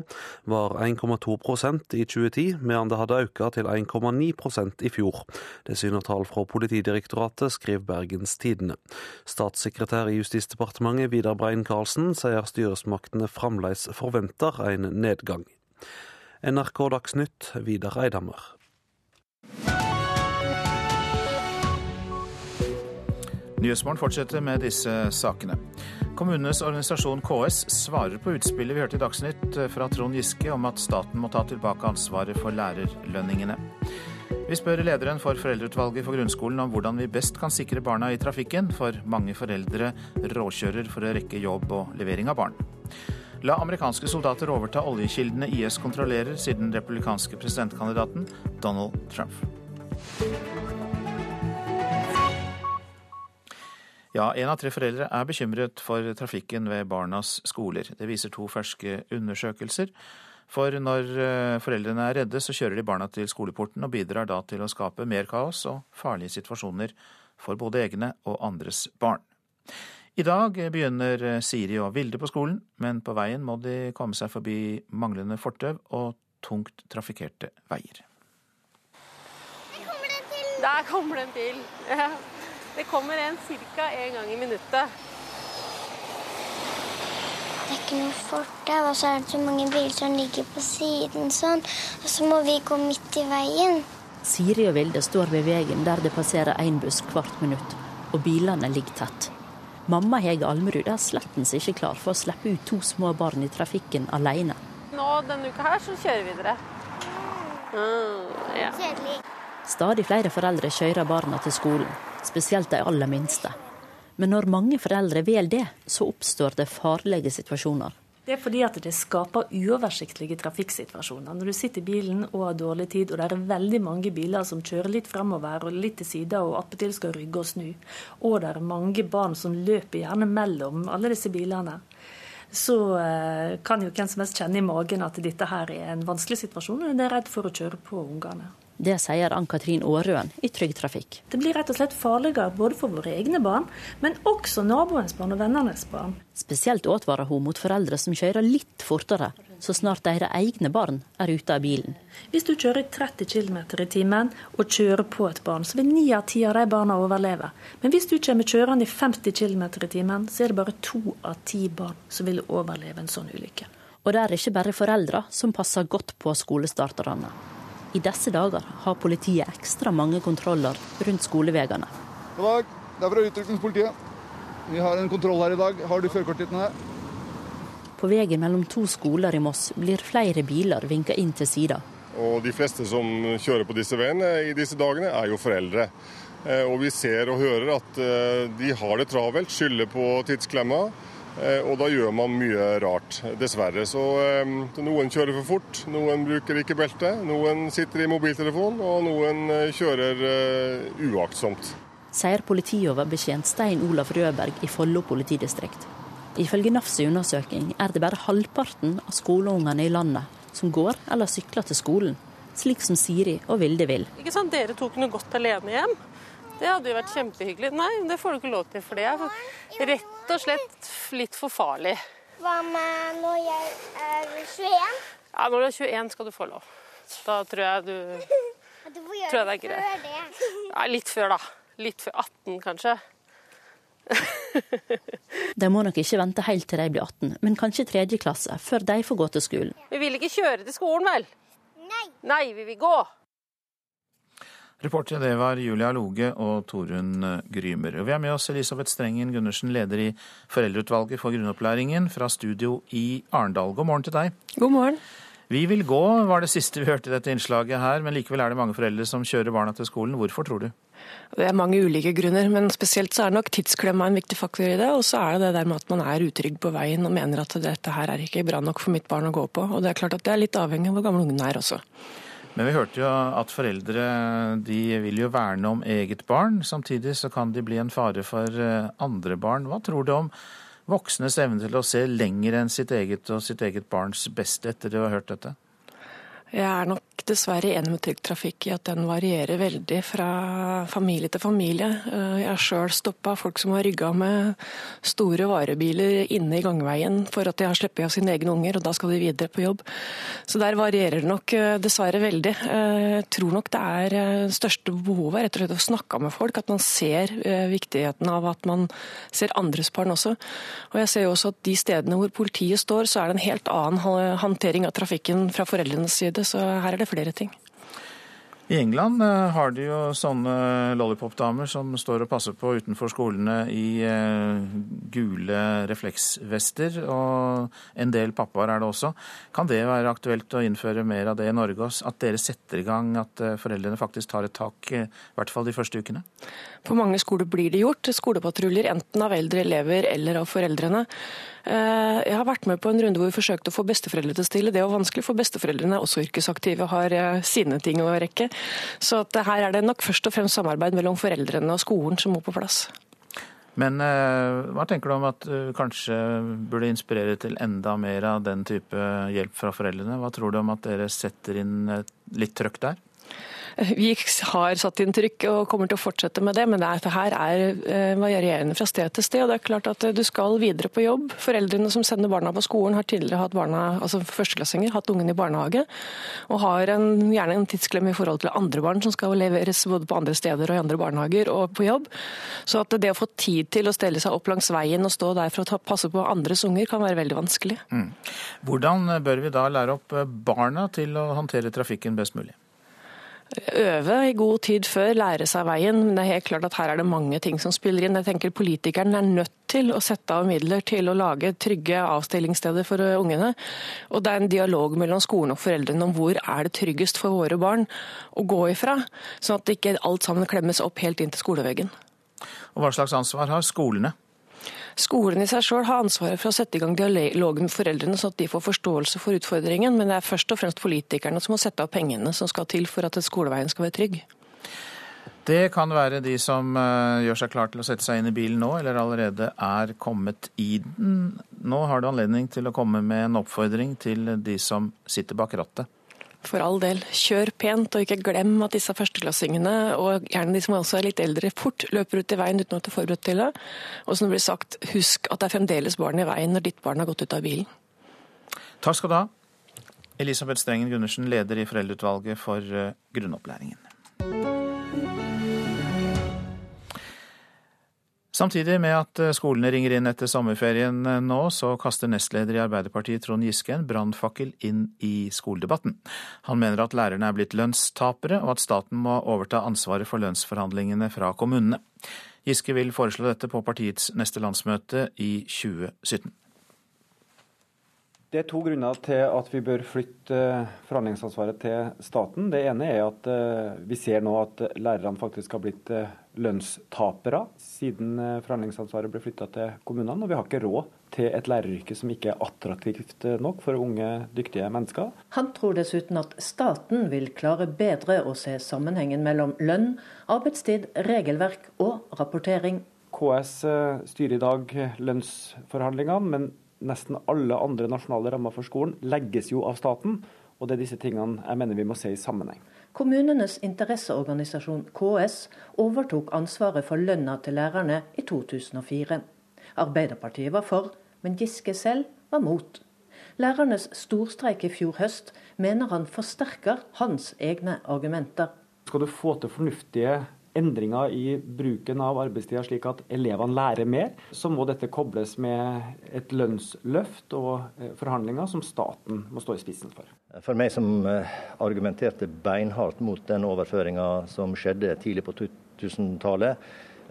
[SPEAKER 30] var 1,2% i 2010, medan det hadde økt til 1,9% i fjor. Det syner tall fra Politidirektoratet, skriver Bergens Tidende. Statssekretær i Justisdepartementet Vidar Brein-Karlsen sier styresmaktene fremdeles forventer en nedgang. NRK Dagsnytt, Vidar Eidhammer.
[SPEAKER 1] Nyhetsmorgen fortsetter med disse sakene. Kommunenes organisasjon KS svarer på utspillet vi hørte i Dagsnytt fra Trond Giske om at staten må ta tilbake ansvaret for lærerlønningene. Vi spør lederen for Foreldreutvalget for grunnskolen om hvordan vi best kan sikre barna i trafikken, for mange foreldre råkjører for å rekke jobb og levering av barn. La amerikanske soldater overta oljekildene IS kontrollerer, siden republikanske presidentkandidaten Donald Trump. Ja, én av tre foreldre er bekymret for trafikken ved barnas skoler. Det viser to ferske undersøkelser. For når eh, foreldrene er redde, så kjører de barna til skoleporten, og bidrar da til å skape mer kaos og farlige situasjoner for både egne og andres barn. I dag begynner Siri og Vilde på skolen, men på veien må de komme seg forbi manglende fortau og tungt trafikkerte veier.
[SPEAKER 34] Der kommer det en bil. Det kommer en ca. en gang i minuttet.
[SPEAKER 35] Det er ikke noe fortau, og så er det så mange biler som ligger på siden sånn. Og så må vi gå midt i veien.
[SPEAKER 36] Siri og Vilde står ved veien der det passerer én buss hvert minutt, og bilene ligger tett. Mamma Hege Almerud er slettens ikke klar for å slippe ut to små barn i trafikken alene.
[SPEAKER 34] Nå denne uka her så kjører vi dere. Mm, ja.
[SPEAKER 36] Stadig flere foreldre kjører barna til skolen spesielt de aller minste. Men når mange foreldre vil det, så oppstår det farlige situasjoner.
[SPEAKER 37] Det er fordi at det skaper uoversiktlige trafikksituasjoner. Når du sitter i bilen og har dårlig tid, og det er veldig mange biler som kjører litt fremover og litt til sida og attpåtil skal rygge og snu, og det er mange barn som løper gjerne mellom alle disse bilene, så eh, kan jo hvem som helst kjenne i magen at dette her er en vanskelig situasjon, og en er redd for å kjøre på ungene.
[SPEAKER 36] Det sier Ann-Katrin Aarøen i Trygg Trafikk.
[SPEAKER 37] Det blir rett og slett farligere både for våre egne barn, men også naboens barn og vennenes barn.
[SPEAKER 36] Spesielt advarer hun mot foreldre som kjører litt fortere, så snart deres egne barn er ute av bilen.
[SPEAKER 37] Hvis du kjører 30 km i timen og kjører på et barn, så vil ni av ti av de barna overleve. Men hvis du kommer kjørende i 50 km i timen, så er det bare to av ti barn som vil overleve en sånn ulykke.
[SPEAKER 36] Og det er ikke bare foreldre som passer godt på skolestarterne. I disse dager har politiet ekstra mange kontroller rundt skoleveiene.
[SPEAKER 38] God dag, det er fra Utrykningspolitiet. Vi har en kontroll her i dag. Har du førerkortet her?
[SPEAKER 36] På veien mellom to skoler i Moss blir flere biler vinka inn til sida.
[SPEAKER 39] Og De fleste som kjører på disse veiene i disse dagene, er jo foreldre. Eh, og vi ser og hører at eh, de har det travelt, skylder på tidsklemma. Eh, og da gjør man mye rart, dessverre. Så eh, noen kjører for fort, noen bruker ikke belte, noen sitter i mobiltelefon, og noen eh, kjører uaktsomt.
[SPEAKER 36] Sier politioverbetjent Stein Olaf Rødberg i Follo politidistrikt. Ifølge NAFs undersøking er det bare halvparten av skoleungene i landet som går eller sykler til skolen, slik som Siri og Vilde vil.
[SPEAKER 34] Ikke sant, Dere tok noe godt alene hjem. Det hadde jo vært kjempehyggelig. Nei, det får du ikke lov til, for det er rett og slett litt for farlig.
[SPEAKER 35] Hva med når jeg er 21?
[SPEAKER 34] Ja, Når du er 21 skal du få lov. Da tror jeg du, [LAUGHS]
[SPEAKER 35] du
[SPEAKER 34] tror jeg det er greit. [LAUGHS] Ja, litt før, da. Litt før 18, kanskje. [LAUGHS]
[SPEAKER 36] de må nok ikke vente helt til de blir 18, men kanskje tredje klasse, før de får gå til skolen.
[SPEAKER 34] Vi vil ikke kjøre til skolen, vel?
[SPEAKER 35] Nei.
[SPEAKER 34] Nei, vi vil gå.
[SPEAKER 1] Reportere det var Julia Loge og Torunn Grymer. Og vi har med oss Elisabeth Strengen Gundersen, leder i Foreldreutvalget for grunnopplæringen, fra studio i Arendal. God morgen til deg.
[SPEAKER 40] God morgen.
[SPEAKER 1] Vi vil gå, var det siste vi hørte i dette innslaget her, men likevel er det mange foreldre som kjører barna til skolen. Hvorfor, tror du?
[SPEAKER 40] Det er mange ulike grunner, men spesielt så er nok tidsklemma en viktig faktor i det. Og så er det det der med at man er utrygg på veien og mener at dette her er ikke bra nok for mitt barn å gå på. Og det er klart at det er litt avhengig av hvor gammel ungen er også.
[SPEAKER 1] Men vi hørte jo at foreldre de vil jo verne om eget barn. Samtidig så kan de bli en fare for eh, andre barn. Hva tror du om voksnes evne til å se lenger enn sitt eget og sitt eget barns beste etter å ha hørt dette?
[SPEAKER 40] Jeg er nok dessverre enig med Trygg Trafikk i at den varierer veldig fra familie til familie. Eh, jeg har sjøl stoppa folk som har rygga med store varebiler inne i gangveien for at de har sluppet av sine egne unger, og da skal de videre på jobb. Så der varierer det nok eh, dessverre veldig. Eh, jeg tror nok det er største behovet rett og slett å snakke med folk, at man ser viktigheten av at man ser andres barn også. Og jeg ser jo også at de stedene hvor politiet står, så er det en helt annen håndtering av trafikken fra foreldrenes side så her er det flere ting.
[SPEAKER 1] I England eh, har de jo sånne lollipop-damer som står og passer på utenfor skolene i eh, gule refleksvester, og en del pappaer er det også. Kan det være aktuelt å innføre mer av det i Norge? At dere setter i gang at eh, foreldrene faktisk tar et tak, i hvert fall de første ukene?
[SPEAKER 40] På mange skoler blir det gjort. Skolepatruljer enten av eldre elever eller av foreldrene. Jeg har vært med på en runde hvor vi forsøkte å få besteforeldre til å stille. Det var vanskelig, for besteforeldrene er også yrkesaktive og har sine ting å rekke. Så her er det nok først og fremst samarbeid mellom foreldrene og skolen som må på plass.
[SPEAKER 1] Men eh, hva tenker du om at du kanskje burde inspirere til enda mer av den type hjelp fra foreldrene? Hva tror du om at dere setter inn litt trøkk der?
[SPEAKER 40] Vi har satt inn trykk og kommer til å fortsette med det, men dette her er eh, varierende fra sted til sted. og det er klart at eh, Du skal videre på jobb. Foreldrene som sender barna på skolen, har tidligere hatt barna, altså førsteklassinger, hatt ungen i barnehage, og har en, gjerne en tidsklemme i forhold til andre barn som skal leveres både på andre steder og i andre barnehager og på jobb. Så at det å få tid til å stelle seg opp langs veien og stå der for å passe på andres unger, kan være veldig vanskelig. Mm.
[SPEAKER 1] Hvordan bør vi da lære opp barna til å håndtere trafikken best mulig?
[SPEAKER 40] Øve i god tid før, lære seg veien. Men det er helt klart at her er det mange ting som spiller inn. Jeg tenker Politikeren er nødt til å sette av midler til å lage trygge avstillingssteder for ungene. Og det er en dialog mellom skolen og foreldrene om hvor er det tryggest for våre barn å gå ifra. Sånn at ikke alt sammen klemmes opp helt inn til skoleveggen.
[SPEAKER 1] Og Hva slags ansvar har skolene?
[SPEAKER 40] Skolen i seg sjøl har ansvaret for å sette i gang dialogen med foreldrene, sånn at de får forståelse for utfordringen. Men det er først og fremst politikerne som må sette av pengene som skal til for at skoleveien skal være trygg.
[SPEAKER 1] Det kan være de som eh, gjør seg klar til å sette seg inn i bilen nå, eller allerede er kommet i den. Nå har du anledning til å komme med en oppfordring til de som sitter bak rattet.
[SPEAKER 40] For all del, kjør pent, og ikke glem at disse førsteklassingene, og gjerne de som også er litt eldre, fort løper ut i veien uten å er forberedt til det. Og som det blir sagt, husk at det er fremdeles barn i veien når ditt barn har gått ut av bilen.
[SPEAKER 1] Takk skal du ha. Elisabeth Strengen Gundersen, leder i Foreldreutvalget for eh, grunnopplæringen. Samtidig med at eh, skolene ringer inn etter sommerferien eh, nå, så kaster nestleder i Arbeiderpartiet Trond Giske en brannfakkel inn i skoledebatten. Han mener at lærerne er blitt lønnstapere, og at staten må overta ansvaret for lønnsforhandlingene fra kommunene. Giske vil foreslå dette på partiets neste landsmøte i 2017.
[SPEAKER 31] Det er to grunner til at vi bør flytte forhandlingsansvaret til staten. Det ene er at eh, vi ser nå at lærerne faktisk har blitt eh, lønnstapere siden eh, forhandlingsansvaret ble flytta til kommunene. Og vi har ikke råd til et læreryrke som ikke er attraktivt nok for unge, dyktige mennesker.
[SPEAKER 32] Han tror dessuten at staten vil klare bedre å se sammenhengen mellom lønn, arbeidstid, regelverk og rapportering.
[SPEAKER 31] KS styrer i dag lønnsforhandlingene, men nesten alle andre nasjonale rammer for skolen legges jo av staten. Og det er disse tingene jeg mener vi må se i sammenheng.
[SPEAKER 32] Kommunenes interesseorganisasjon KS overtok ansvaret for lønna til lærerne i 2004. Arbeiderpartiet var for, men Giske selv var mot. Lærernes storstreik i fjor høst mener han forsterker hans egne argumenter.
[SPEAKER 31] Skal du få til fornuftige endringer i bruken av arbeidstida slik at elevene lærer mer, så må dette kobles med et lønnsløft og eh, forhandlinger som staten må stå i spissen for.
[SPEAKER 41] For meg som eh, argumenterte beinhardt mot den overføringa som skjedde tidlig på 2000-tallet,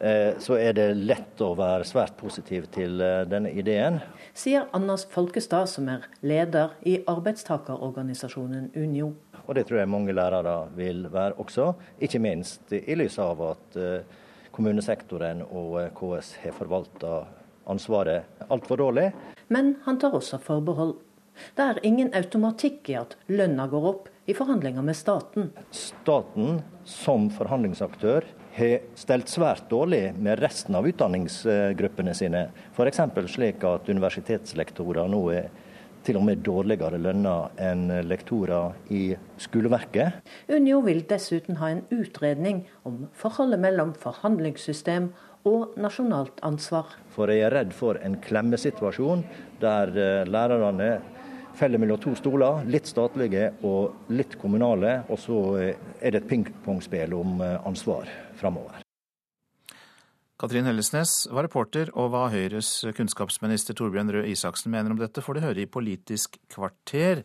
[SPEAKER 41] eh, så er det lett å være svært positiv til denne ideen.
[SPEAKER 32] Sier Anders Folkestad, som er leder i arbeidstakerorganisasjonen Unio.
[SPEAKER 41] Og det tror jeg mange lærere vil være også, ikke minst i lys av at eh, kommunesektoren og eh, KS har forvalta ansvaret altfor dårlig.
[SPEAKER 32] Men han tar også forbehold. Det er ingen automatikk i at lønna går opp i forhandlinger med staten.
[SPEAKER 41] Staten som forhandlingsaktør har stelt svært dårlig med resten av utdanningsgruppene sine. F.eks. slik at universitetslektorer nå er til og med dårligere lønna enn lektorer i skoleverket.
[SPEAKER 32] Unio vil dessuten ha en utredning om forholdet mellom forhandlingssystem og nasjonalt ansvar.
[SPEAKER 41] For jeg er redd for en klemmesituasjon der eh, lærerne faller mellom to stoler, litt statlige og litt kommunale, og så eh, er det et pingpongspill om eh, ansvar framover.
[SPEAKER 1] Katrin Hellesnes var reporter, og hva Høyres kunnskapsminister Torbjørn Røe Isaksen mener om dette, får du høre i Politisk kvarter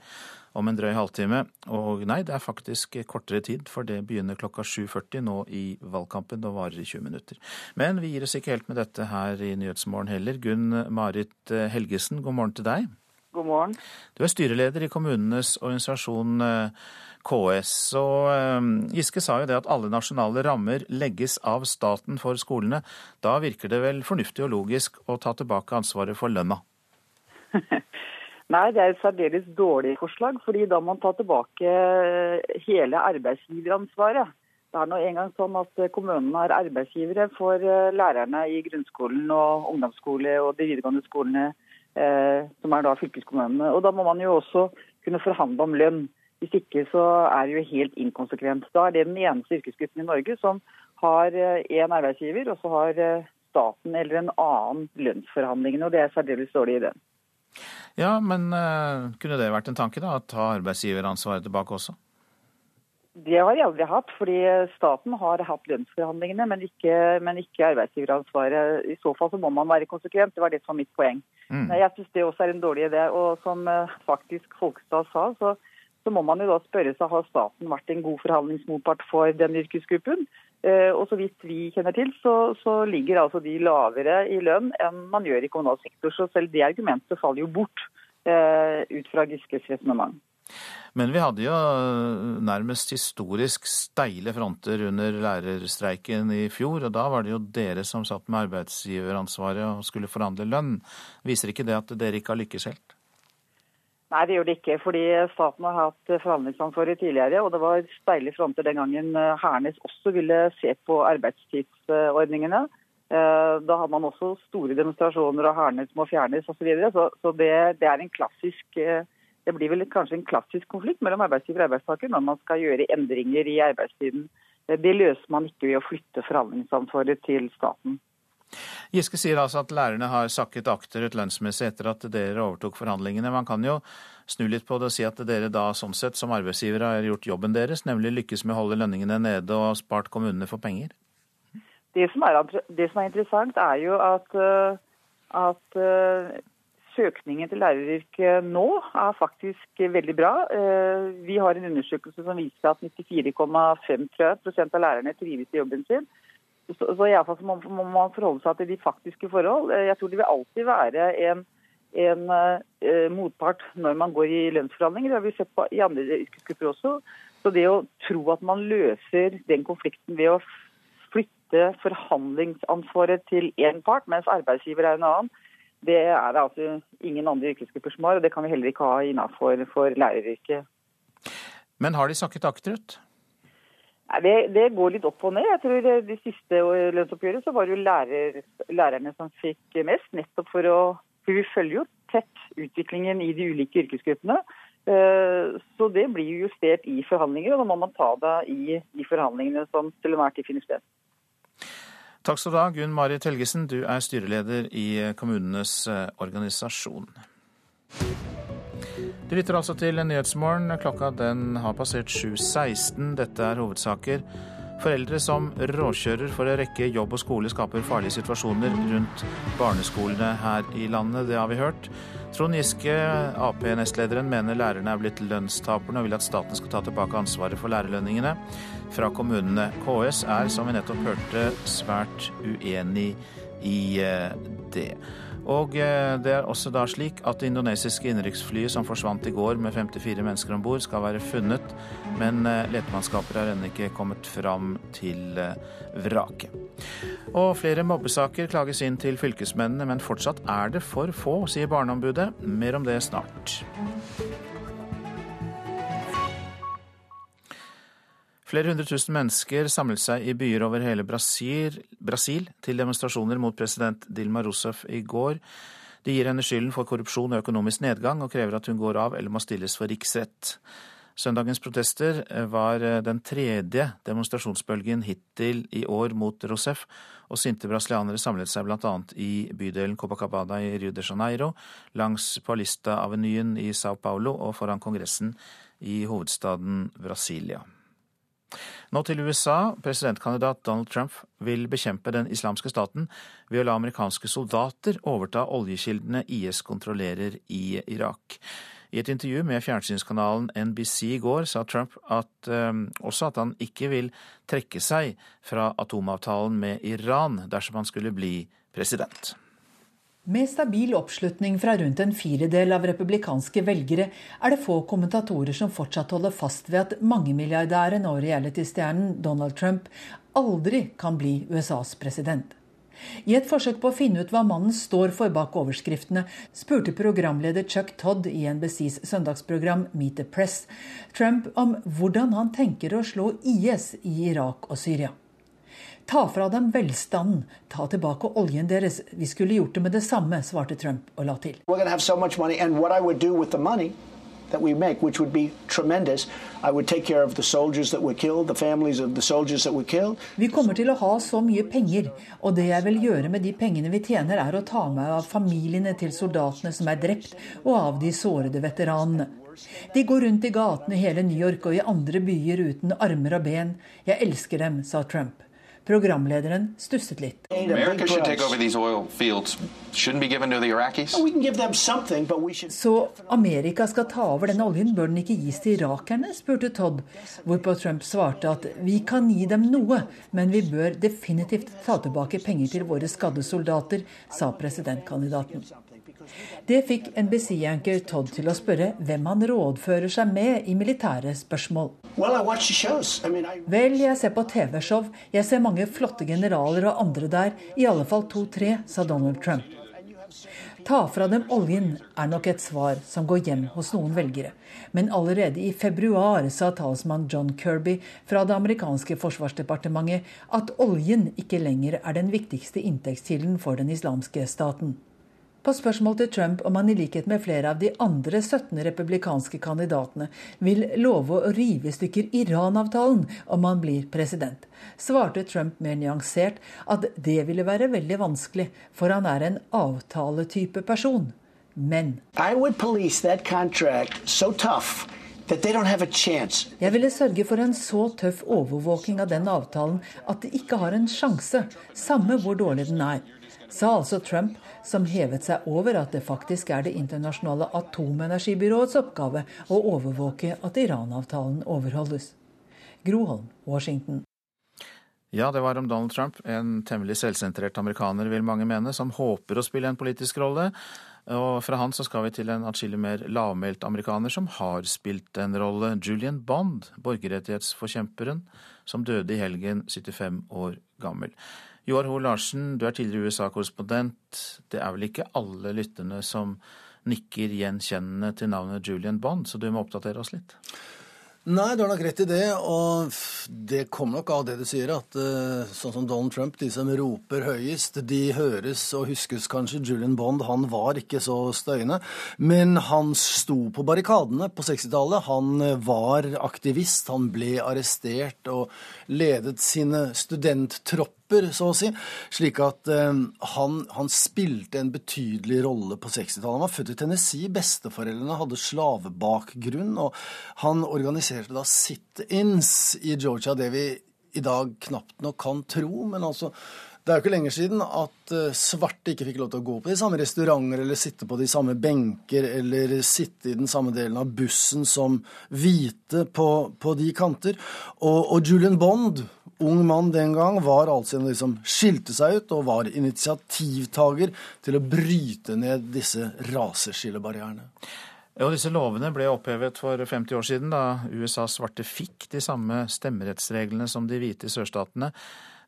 [SPEAKER 1] om en drøy halvtime. Og nei, det er faktisk kortere tid, for det begynner klokka 7.40 nå i valgkampen og varer i 20 minutter. Men vi gir oss ikke helt med dette her i Nyhetsmorgen heller. Gunn Marit Helgesen, god morgen til deg.
[SPEAKER 42] God morgen.
[SPEAKER 1] Du er styreleder i kommunenes organisasjon eh, KS. Og eh, Giske sa jo det at alle nasjonale rammer legges av staten for skolene. Da virker det vel fornuftig og logisk å ta tilbake ansvaret for lønna? [LAUGHS]
[SPEAKER 42] Nei, det er et særdeles dårlig forslag, fordi da må man ta tilbake eh, hele arbeidsgiveransvaret. Det er nå engang sånn at kommunene er arbeidsgivere for lærerne i grunnskolen og ungdomsskole og de videregående skolene, som er da fylkeskommunene. Og da må man jo også kunne forhandle om lønn. Hvis ikke så er det jo helt inkonsekvent. Da er det den eneste yrkesgruppen i Norge som har én eh, arbeidsgiver, og så har eh, staten eller en annen lønnsforhandlingene. Og det er særdeles dårlig idé.
[SPEAKER 1] Ja, men uh, kunne det vært en tanke, da? Å ta arbeidsgiveransvaret tilbake også?
[SPEAKER 42] Det har jeg aldri hatt, fordi staten har hatt lønnsforhandlingene, men ikke, men ikke arbeidsgiveransvaret. I så fall så må man være konsekvent. Det var det som var mitt poeng. Mm. Jeg syns det også er en dårlig idé. Og som faktisk Folkestad sa, så så må man jo da spørre seg har staten vært en god forhandlingsmotpart for den yrkesgruppen. Eh, og så vidt vi kjenner til, så, så, ligger altså de lavere i lønn enn man gjør i kommunal sektor. Så selv det argumentet faller jo bort eh, ut fra Giskes resonnement.
[SPEAKER 1] Men vi hadde jo nærmest historisk steile fronter under lærerstreiken i fjor, og da var det jo dere som satt med arbeidsgiveransvaret og skulle forhandle lønn. Viser ikke det at dere ikke har lykkes helt?
[SPEAKER 42] Nei, det gjør det ikke. fordi Staten har hatt forhandlingsansvaret tidligere. og Det var steile fronter den gangen eh, Hernes også ville se på arbeidstidsordningene. Eh, da hadde man også store demonstrasjoner og Hernes må fjernes osv. Så, videre. så Så det, det er en klassisk eh, det blir vel kanskje en klassisk konflikt mellom arbeidsgiver og arbeidstaker når man skal gjøre endringer i arbeidstiden. Det løser man ikke ved å flytte forhandlingsansvaret til staten.
[SPEAKER 1] Giske sier altså at lærerne har sakket akterut lønnsmessig etter at dere overtok forhandlingene. Man kan jo snu litt på det og si at dere da sånn sett som arbeidsgivere har gjort jobben deres, nemlig lykkes med å holde lønningene nede og spart kommunene for penger?
[SPEAKER 42] Det som er, det som er interessant, er jo at, eh, at eh, søkningen til læreryrket nå er faktisk veldig bra. Eh, vi har en undersøkelse som viser at 94,5% av lærerne trives i jobben sin. Så, så iallfall må, må man forholde seg til de faktiske forhold. Eh, jeg tror det vil alltid være en, en uh, motpart når man går i lønnsforhandlinger. Det har vi sett på i andre yrkesgrupper også. Så det å tro at man løser den konflikten ved å flytte forhandlingsansvaret til én part, mens arbeidsgiver er en annen, det er det altså ingen andre yrkesgrupper som har, og det kan vi heller ikke ha innenfor læreryrket.
[SPEAKER 1] Men har de sakket akterut?
[SPEAKER 42] Det, det, går litt opp og ned. Jeg tror De siste lønnsoppgjøret så var det jo lærer, lærerne som fikk mest. Nettopp for å For vi følger jo tett utviklingen i de ulike yrkesgruppene. Eh, så det blir jo justert i forhandlinger, og da må man ta det i de forhandlingene som til enhver tid finner sted.
[SPEAKER 1] Takk skal du ha, Gunn Marit Helgesen. Du er styreleder i kommunenes eh, organisasjon. Du lytter altså til Nyhetsmorgen. Klokka den har passert 7.16. Dette er hovedsaker. Foreldre som råkjører for å rekke jobb og skole, skaper farlige situasjoner rundt barneskolene her i landet. Det har vi hørt. Trond Giske, Ap-nestlederen, mener lærerne er blitt lønnstaperne og vil at staten skal ta tilbake ansvaret for lærerlønningene fra kommunene. KS er, som vi nettopp hørte, svært uenig i det. Og det er også da slik at det indonesiske innenriksflyet som forsvant i går med 54 mennesker om bord, skal være funnet, men letemannskaper har ennå ikke kommet fram til vraket. Og flere mobbesaker klages inn til fylkesmennene, men fortsatt er det for få, sier Barneombudet. Mer om det snart. Flere hundre tusen mennesker samlet seg i byer over hele Brasil, Brasil, til demonstrasjoner mot president Dilma Rousef i går. De gir henne skylden for korrupsjon og økonomisk nedgang, og krever at hun går av eller må stilles for riksrett. Søndagens protester var den tredje demonstrasjonsbølgen hittil i år mot Rousef, og sinte brasilianere samlet seg bl.a. i bydelen Copacabana i Rio de Janeiro, langs Paulista-avenyen i Sao Paulo og foran Kongressen i hovedstaden Brasilia. Nå til USA. Presidentkandidat Donald Trump vil bekjempe den islamske staten ved å la amerikanske soldater overta oljekildene IS kontrollerer i Irak. I et intervju med fjernsynskanalen NBC i går sa Trump at, um, også at han ikke vil trekke seg fra atomavtalen med Iran dersom han skulle bli president.
[SPEAKER 43] Med stabil oppslutning fra rundt en firedel av republikanske velgere er det få kommentatorer som fortsatt holder fast ved at mangemilliardæren og realitystjernen Donald Trump aldri kan bli USAs president. I et forsøk på å finne ut hva mannen står for bak overskriftene, spurte programleder Chuck Todd i NBCs søndagsprogram Meet the Press Trump om hvordan han tenker å slå IS i Irak og Syria. Ta fra dem velstanden, ta tilbake oljen deres. Vi skulle gjort det med det samme, svarte Trump og la til.
[SPEAKER 44] that we make, which would be tremendous. I would take care of the soldiers that were killed, the families of the soldiers that were killed.
[SPEAKER 43] Vi kommer til å ha så mye penger, og det jeg vil gjøre med de pengene vi tjener, er å ta meg av familiene til soldatene som er drept, og av de sårede veteranene. De går rundt i gatene i hele New York og i andre byer uten armer og ben. Jeg elsker dem, sa Trump. Programlederen stusset litt. Så Amerika skal ta over denne oljen, bør den ikke gis til irakerne? spurte Todd, hvorpå Trump svarte at vi kan gi dem noe, men vi bør definitivt ta tilbake penger til våre skadde soldater, sa presidentkandidaten. Det fikk NBC-anker Todd til å spørre hvem han rådfører seg med i militære spørsmål. Vel, jeg ser på TV-show. Jeg ser mange flotte generaler og andre der. I alle fall to-tre, sa Donald Trump. Ta fra dem oljen er nok et svar som går hjem hos noen velgere. Men allerede i februar sa talsmann John Kirby fra det amerikanske forsvarsdepartementet at oljen ikke lenger er den viktigste inntektskilden for den islamske staten. På spørsmål til Trump om han i likhet med flere av de andre 17 republikanske kandidatene vil love å rive i stykker Iran-avtalen om han blir president, svarte Trump mer nyansert at det ville være veldig vanskelig, for han er en avtaletype person. Men jeg ville sørge for en så tøff overvåking av den avtalen at de ikke har en sjanse, samme hvor dårlig den er, sa altså Trump som hevet seg over at det faktisk er Det internasjonale atomenergibyråets oppgave å overvåke at Iran-avtalen overholdes. Groholm, Washington.
[SPEAKER 1] Ja, det var om Donald Trump, en temmelig selvsentrert amerikaner, vil mange mene, som håper å spille en politisk rolle. Og fra han så skal vi til en atskillig mer lavmælt amerikaner som har spilt en rolle. Julian Bond, borgerrettighetsforkjemperen, som døde i helgen, 75 år gammel. Joar Hoel Larsen, du er tidligere USA-korrespondent. Det er vel ikke alle lytterne som nikker gjenkjennende til navnet Julian Bond, så du må oppdatere oss litt?
[SPEAKER 45] Nei, du har nok rett i det. Og det kommer nok av det du sier, at eh, sånn som Donald Trump, de som roper høyest, de høres og huskes kanskje. Julian Bond, han var ikke så støyende. Men han sto på barrikadene på 60-tallet. Han eh, var aktivist, han ble arrestert og ledet sine studenttropper rapper, så å si. Slik at eh, han, han, spilte en betydelig rolle på 60-tallet. Han var født i Tennessee. Besteforeldrene hadde slavebakgrunn. Og han organiserte da sit-ins i Georgia, det vi i dag knapt nok kan tro. Men altså det er jo ikke lenger siden at eh, svarte ikke fikk lov til å gå på de samme restauranter eller sitte på de samme benker eller sitte i den samme delen av bussen som hvite på, på de kanter. Og, og Julian Bond ung mann den gang, var altså en som skilte seg ut, og var initiativtaker til å bryte ned disse raseskillebarrierene.
[SPEAKER 1] Og disse lovene ble opphevet for 50 år siden, da USAs svarte fikk de samme stemmerettsreglene som de hvite sørstatene.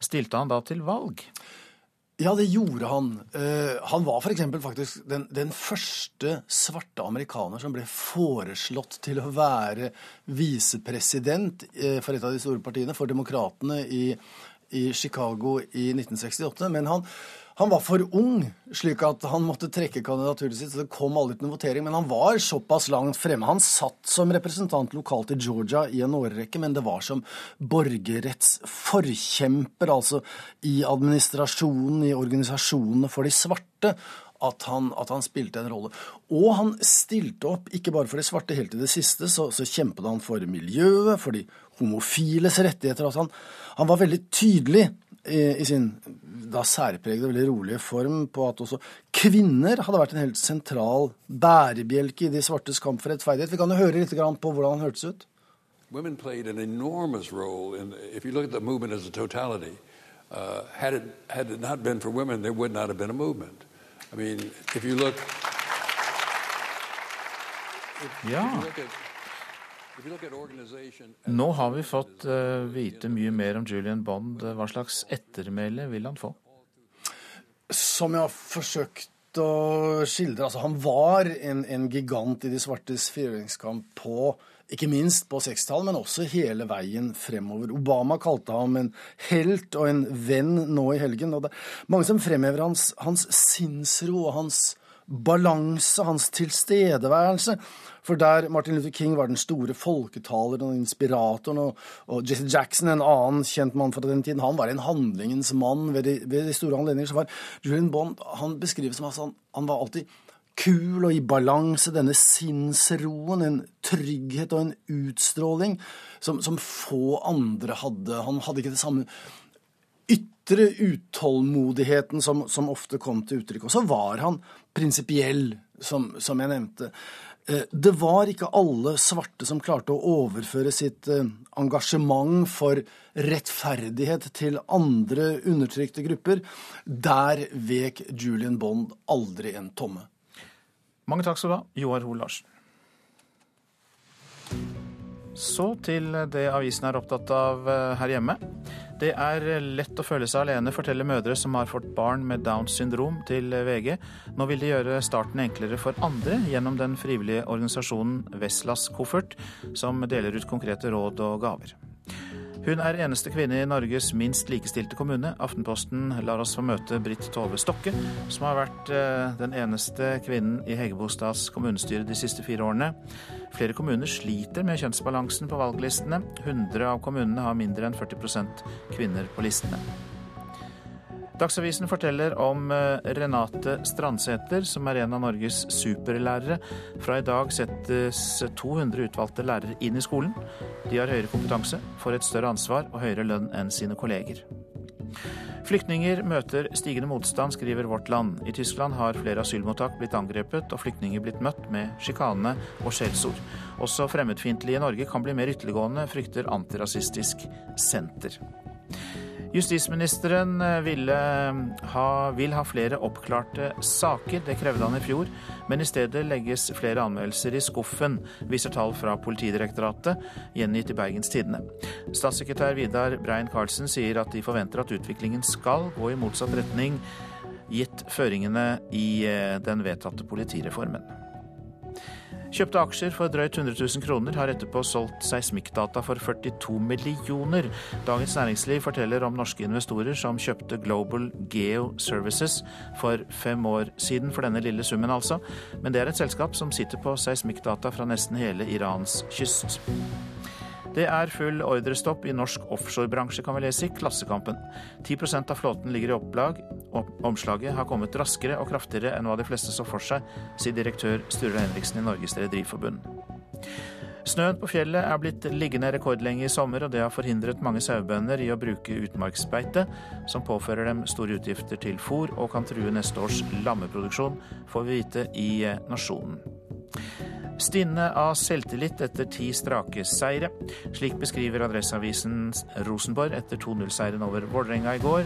[SPEAKER 1] Stilte han da til valg?
[SPEAKER 45] Ja, det gjorde han. Uh, han var eksempel faktisk den, den, første svarte amerikaner som ble foreslått til å være visepresident uh, for et av de store partiene, for Demokratene i, i Chicago i 1968. Men han han var for ung, slik at han måtte trekke kandidaturet sitt. så Det kom aldri til noen votering, men han var såpass langt fremme. Han satt som representant lokalt i Georgia i en årrekke, men det var som borgerrettsforkjemper, altså i administrasjonen, i organisasjonene for de svarte. At han, at han, spilte en rolle. Og han stilte opp, ikke bare for de svarte. Helt til det siste så, så kjempet han for miljøet, for de homofiles rettigheter. Altså han, han var veldig tydelig i, i sin da særpregede, veldig rolige form på at også kvinner hadde vært en helt sentral bærebjelke i de svartes kamp for rettferdighet. Vi kan jo høre litt på hvordan han hørtes ut. Women played an enormous role in, if you look at the movement as a totality. Uh, had, it, had it not been for women, there would not have been a movement. I mean, if you look.
[SPEAKER 1] If, ja. If you look at, nå har vi fått uh, vite mye mer om Julian Bond. Hva slags ettermæle vil han få?
[SPEAKER 45] Som jeg har forsøkt å skildre, altså han var en, en gigant i de svartes frigjøringskamp på ikke minst på 60-tallet, men også hele veien fremover. Obama kalte ham en helt og en venn nå i helgen. og det er Mange som fremhever hans, hans sinnsro og hans balanse, hans tilstedeværelse. For der Martin Luther King var den store folketaleren og inspiratoren, og, og, Jesse Jackson, en annen kjent mann fra den tiden, han var en handlingens mann ved de, ved de store anledninger. Så var Julian Bond han beskrives som at han, han var alltid kul og i balanse, denne sinnsroen, en trygghet og en utstråling som, som få andre hadde. Han hadde ikke det samme ytre utålmodigheten som, som ofte kom til uttrykk. Og så var han prinsipiell, som, som jeg nevnte. Eh, det var ikke alle svarte som klarte å overføre sitt eh, engasjement for rettferdighet til andre undertrykte grupper. Der vek Julian Bond aldri en tomme.
[SPEAKER 1] Mange takk skal du ha, Joar Hoel Larsen. Så til det avisen er opptatt av eh, her hjemme. Det er lett å føle seg alene, forteller mødre som har fått barn med Downs syndrom til VG. Nå vil de gjøre starten enklere for andre gjennom den frivillige organisasjonen Veslas Koffert, som deler ut konkrete råd og gaver. Hun er eneste kvinne i Norges minst likestilte kommune. Aftenposten lar oss få møte Britt Tove Stokke, som har vært eh, den eneste kvinnen i Hegebostads kommunestyre de siste fire årene. Flere kommuner sliter med kjønnsbalansen på valglistene. 100 av kommunene har mindre enn 40% kvinner på listene. Dagsavisen forteller om eh, Renate Strandsæter, som er en av Norges superlærere. Fra i dag settes 200 utvalgte lærere inn i skolen. De har høyere kompetanse, får et større ansvar og høyere lønn enn sine kolleger. Flyktninger møter stigende motstand, skriver Vårt Land. I Tyskland har flere asylmottak blitt angrepet og flyktninger blitt møtt med sjikane og skjellsord. Også fremmedfiendtlige i Norge kan bli mer ytterliggående, frykter Antirasistisk Senter. Justisministeren eh, eh, ha, vil ha flere oppklarte saker. Det krevde han i fjor, men i stedet legges flere anmeldelser i skuffen, viser tall fra Politidirektoratet, gjengitt i Bergens Tidende. Statssekretær Vidar Brein Karlsen sier at de forventer at utviklingen skal gå i motsatt retning, gitt føringene i eh, den vedtatte politireformen. Kjøpte aksjer for drøyt 100 000 kroner har etterpå solgt seismikkdata for 42 millioner. Dagens Næringsliv forteller om norske investorer som kjøpte Global Geo Services for fem år siden, for denne lille summen altså. Men det er et selskap som sitter på seismikkdata fra nesten hele Irans kyst. Det er full ordrestopp i norsk offshorebransje, kan vi lese i Klassekampen. 10% av flåten ligger i opplag. Omslaget har kommet raskere og kraftigere enn hva de fleste så for seg, sier direktør Sture Henriksen i Norges Rederiforbund. Snøen på fjellet er blitt liggende rekordlenge i sommer, og det har forhindret mange sauebønder i å bruke utmarksbeite, som påfører dem store utgifter til fôr og kan true neste års lammeproduksjon, får vi vite i Nasjonen. Stinne av selvtillit etter ti strake seire. Slik beskriver Adresseavisen Rosenborg etter 2-0-seieren over Vålerenga i går.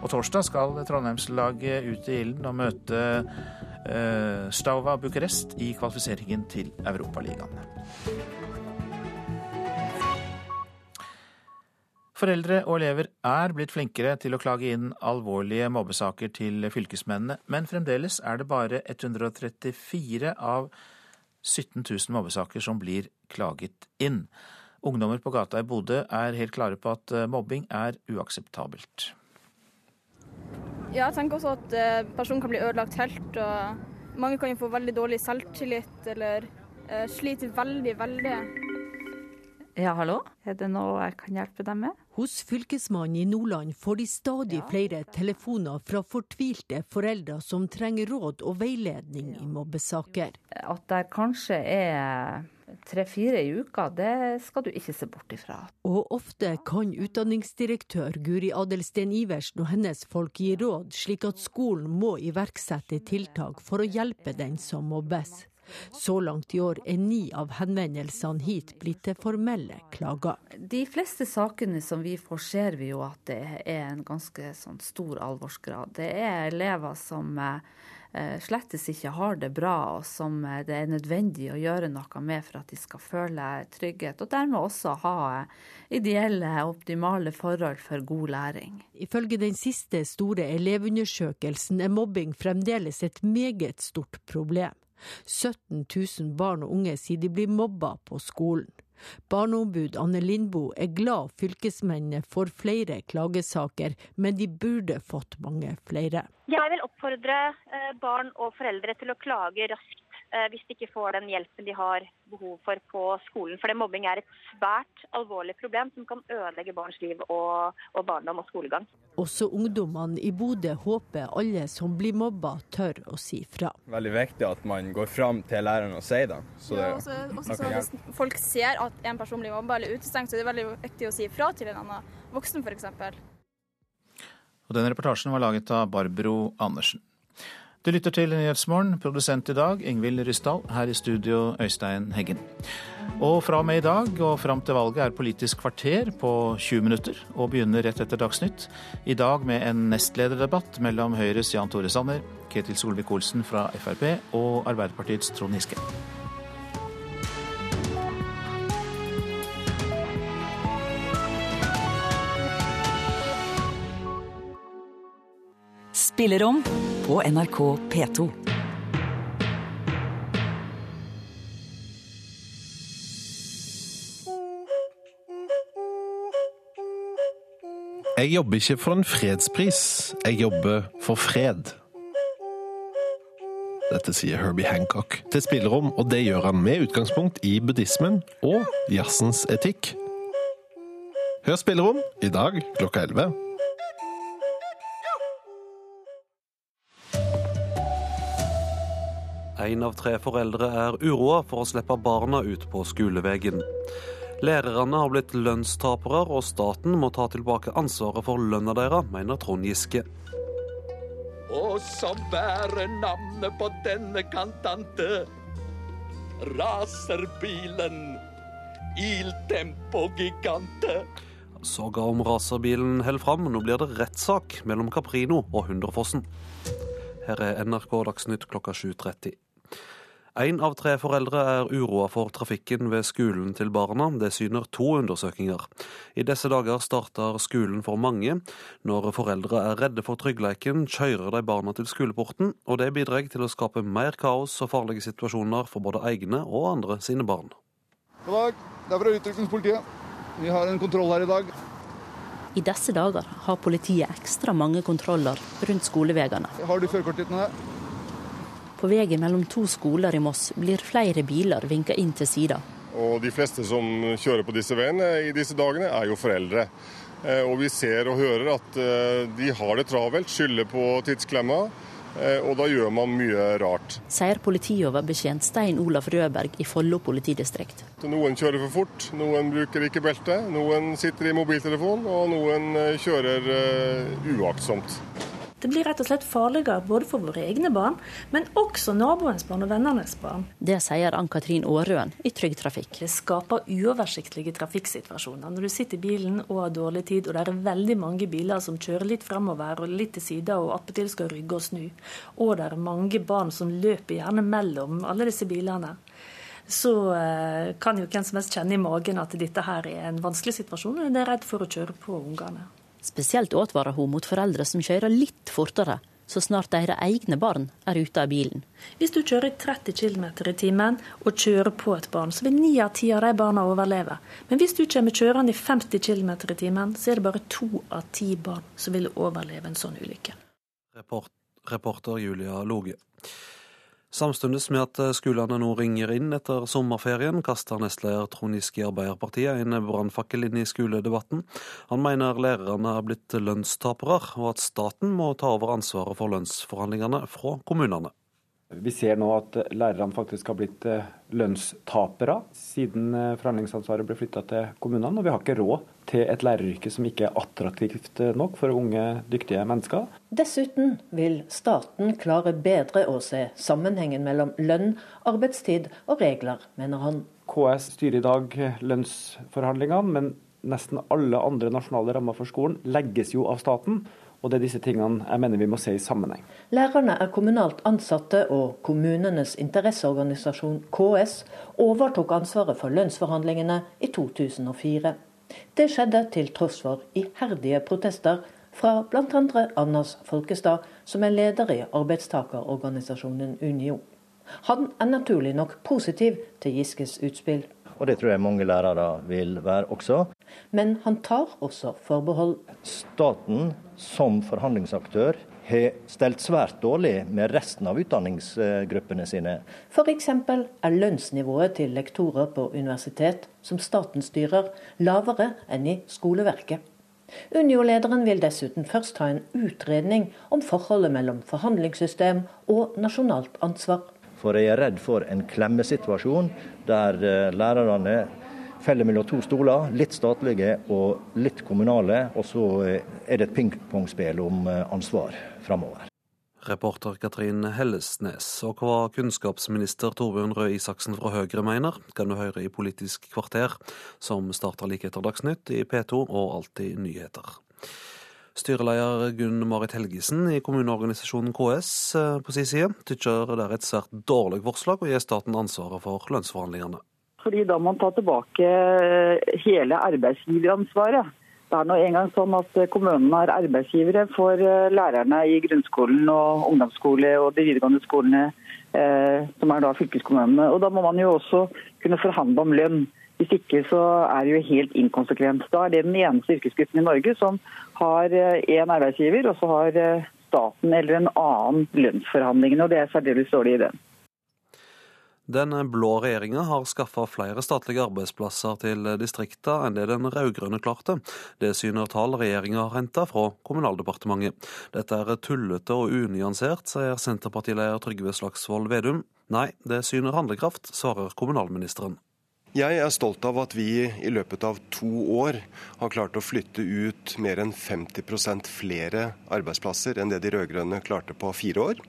[SPEAKER 1] Og torsdag skal Trondheimslaget ut i ilden og møte eh, Stava Bucuresti i kvalifiseringen til Europaligaen. Foreldre og elever er blitt flinkere til å klage inn alvorlige mobbesaker til fylkesmennene, men fremdeles er det bare 134 av 17 000 mobbesaker som blir klaget inn. Ungdommer på gata i Bodø er helt klare på at eh, mobbing er uakseptabelt.
[SPEAKER 46] Ja, jeg tenker også at eh, personen kan bli ødelagt helt. og Mange kan jo få veldig dårlig selvtillit eller eh, sliter veldig, veldig.
[SPEAKER 47] Ja, hallo? Er det noe jeg kan hjelpe deg med?
[SPEAKER 48] Hos Fylkesmannen i Nordland får de stadig flere telefoner fra fortvilte foreldre som trenger råd og veiledning i mobbesaker.
[SPEAKER 47] At det kanskje er tre-fire i uka, det skal du ikke se bort ifra.
[SPEAKER 48] Og ofte kan utdanningsdirektør Guri Adelsten Iversen og hennes folk gi råd, slik at skolen må iverksette tiltak for å hjelpe den som mobbes. Så langt i år er ni av henvendelsene hit blitt til formelle klager.
[SPEAKER 47] De fleste sakene som vi får, ser vi jo at det er en ganske sånn stor alvorsgrad. Det er elever som eh, slettes ikke har det bra, og som eh, det er nødvendig å gjøre noe med for at de skal føle trygghet, og dermed også ha ideelle, optimale forhold for god læring.
[SPEAKER 48] Ifølge den siste store elevundersøkelsen er mobbing fremdeles et meget stort problem. 17 000 barn og unge sier de blir mobba på skolen. Barneombud Anne Lindboe er glad fylkesmennene får flere klagesaker, men de burde fått mange flere.
[SPEAKER 49] Jeg vil oppfordre eh, barn og foreldre til å klage raskt hvis de ikke får den hjelpen de har behov for på skolen. For det mobbing er et svært alvorlig problem som kan ødelegge barns liv og, og barndom og skolegang.
[SPEAKER 48] Også ungdommene i Bodø håper alle som blir mobba, tør å si fra.
[SPEAKER 50] veldig viktig at man går fram til læreren og sier det. Så det,
[SPEAKER 46] Ja, også, også så hvis folk ser at en person blir mobba eller utestengt, så er det veldig viktig å si fra til en annen voksen f.eks.
[SPEAKER 1] Og den reportasjen var laget av Barbro Andersen. Du lytter til Nyhetsmorgen, produsent i dag Ingvild Ryssdal, her i studio Øystein Heggen. Og fra og med i dag og fram til valget er Politisk kvarter på 20 minutter, og begynner rett etter Dagsnytt. I dag med en nestlederdebatt mellom Høyres Jan Tore Sanner, Ketil Solvik-Olsen fra Frp og Arbeiderpartiets Trond Giske.
[SPEAKER 51] Spillerom på NRK P2.
[SPEAKER 52] Jeg jobber ikke for en fredspris, jeg jobber for fred. Dette sier Herbie Hancock til spillerom, og det gjør han med utgangspunkt i buddhismen og jazzens etikk. Hør spillerom i dag klokka 11.
[SPEAKER 30] En av tre foreldre er uroa for å slippe barna ut på skoleveien. Lærerne har blitt lønnstapere, og staten må ta tilbake ansvaret for lønna deres, mener Trond Giske.
[SPEAKER 53] Og som bærer navnet på denne kantante. Raserbilen. bilen, tempo gigante.
[SPEAKER 30] Saga om raserbilen holder fram. Nå blir det rettssak mellom Caprino og Hundrefossen. Her er NRK Dagsnytt klokka 7.30. Én av tre foreldre er uroa for trafikken ved skolen til barna. Det syner to undersøkelser. I disse dager starter skolen for mange. Når foreldre er redde for tryggleiken, kjører de barna til skoleporten, og det bidrar til å skape mer kaos og farlige situasjoner for både egne og andre sine barn.
[SPEAKER 38] God dag, det er fra Utrykningspolitiet. Vi har en kontroll her i dag.
[SPEAKER 36] I disse dager har politiet ekstra mange kontroller rundt skoleveiene.
[SPEAKER 38] Har du førerkortet ditt med deg?
[SPEAKER 36] På veien mellom to skoler i Moss blir flere biler vinka inn til sida.
[SPEAKER 39] Og de fleste som kjører på disse veiene i disse dagene, er jo foreldre. Eh, Og vi ser og hører at eh, de har det travelt, skylder på tidsklemma. eh, Og da gjør man mye rart.
[SPEAKER 36] Sier politioverbetjent Stein Olaf Rødberg i Follo politidistrikt.
[SPEAKER 39] Noen kjører for fort, noen bruker ikke belte, noen sitter i mobiltelefon, og noen kjører uaktsomt.
[SPEAKER 37] Det blir rett og slett farligere både for våre egne barn, men også naboens barn og vennenes barn.
[SPEAKER 36] Det sier Ann-Katrin Aarøen i Trygg Trafikk.
[SPEAKER 37] Det skaper uoversiktlige trafikksituasjoner. Når du sitter i bilen og har dårlig tid, og det er veldig mange biler som kjører litt fremover og litt til sida og attpåtil skal rygge og snu, og det er mange barn som løper gjerne mellom alle disse bilene, så eh, kan jo hvem som helst kjenne i magen at dette her er en vanskelig situasjon, og en er redd for å kjøre på ungene.
[SPEAKER 36] Spesielt advarer hun mot foreldre som kjører litt fortere så snart deres egne barn er ute av bilen.
[SPEAKER 37] Hvis du kjører 30 km i timen og kjører på et barn, så vil ni av ti av de barna overleve. Men hvis du kommer kjørende i 50 km i timen, så er det bare to av ti barn som vil overleve en sånn ulykke.
[SPEAKER 30] Report, reporter Julia Loge. Samtidig med at skolene nå ringer inn etter sommerferien, kaster nestleder Trond Giske i Arbeiderpartiet en brannfakkel inn i skoledebatten. Han mener lærerne er blitt lønnstapere, og at staten må ta over ansvaret for lønnsforhandlingene fra kommunene.
[SPEAKER 31] Vi ser nå at lærerne faktisk har blitt eh, lønnstapere siden eh, forhandlingsansvaret ble flytta til kommunene. Og vi har ikke råd til et læreryrke som ikke er attraktivt nok for unge, dyktige mennesker.
[SPEAKER 32] Dessuten vil staten klare bedre å se sammenhengen mellom lønn, arbeidstid og regler, mener han.
[SPEAKER 31] KS styrer i dag lønnsforhandlingene, men nesten alle andre nasjonale rammer for skolen legges jo av staten. Og det er disse tingene jeg mener vi må se i sammenheng.
[SPEAKER 32] Lærerne er kommunalt ansatte, og kommunenes interesseorganisasjon KS overtok ansvaret for lønnsforhandlingene i 2004. Det skjedde til tross for iherdige protester fra bl.a. Anders Folkestad, som er leder i arbeidstakerorganisasjonen Unio. Han er naturlig nok positiv til Giskes utspill.
[SPEAKER 41] Og det tror jeg mange lærere vil være også.
[SPEAKER 32] Men han tar også forbehold.
[SPEAKER 41] Staten som forhandlingsaktør har stelt svært dårlig med resten av utdanningsgruppene sine.
[SPEAKER 32] F.eks. er lønnsnivået til lektorer på universitet, som staten styrer, lavere enn i skoleverket. Unio-lederen vil dessuten først ha en utredning om forholdet mellom forhandlingssystem og nasjonalt ansvar.
[SPEAKER 41] For jeg er redd for en klemmesituasjon der lærerne faller mellom to stoler, litt statlige og litt kommunale. Og så er det et pingpongspill om ansvar framover.
[SPEAKER 30] Reporter Katrin Hellesnes. Og hva kunnskapsminister Torbjørn Røe Isaksen fra Høyre mener, kan du høre i Politisk kvarter, som starter like etter Dagsnytt i P2 og Alltid nyheter. Styreleder Gunn Marit Helgesen i kommuneorganisasjonen KS på sin side tykker det er et svært dårlig forslag å gi staten ansvaret for lønnsforhandlingene.
[SPEAKER 42] Fordi da må man ta tilbake hele arbeidsgiveransvaret. Det er nå engang sånn at kommunene er arbeidsgivere for lærerne i grunnskolen og ungdomsskole og de videregående skolene, som er da fylkeskommunene. Og Da må man jo også kunne forhandle om lønn. Hvis ikke så er det jo helt inkonsekvent. Da er det den eneste yrkesgruppen i Norge som har én arbeidsgiver, og så har staten eller en annen lønnsforhandlingene. Og det er særdeles dårlig idé.
[SPEAKER 30] Den blå regjeringa har skaffa flere statlige arbeidsplasser til distrikta enn det den rød-grønne klarte. Det syner tall regjeringa har henta fra Kommunaldepartementet. Dette er tullete og unyansert, sier Senterpartileder Trygve Slagsvold Vedum. Nei, det syner handlekraft, svarer kommunalministeren.
[SPEAKER 7] Jeg er stolt av at vi i løpet av to år har klart å flytte ut mer enn 50% flere arbeidsplasser enn det de rød-grønne klarte på fire år.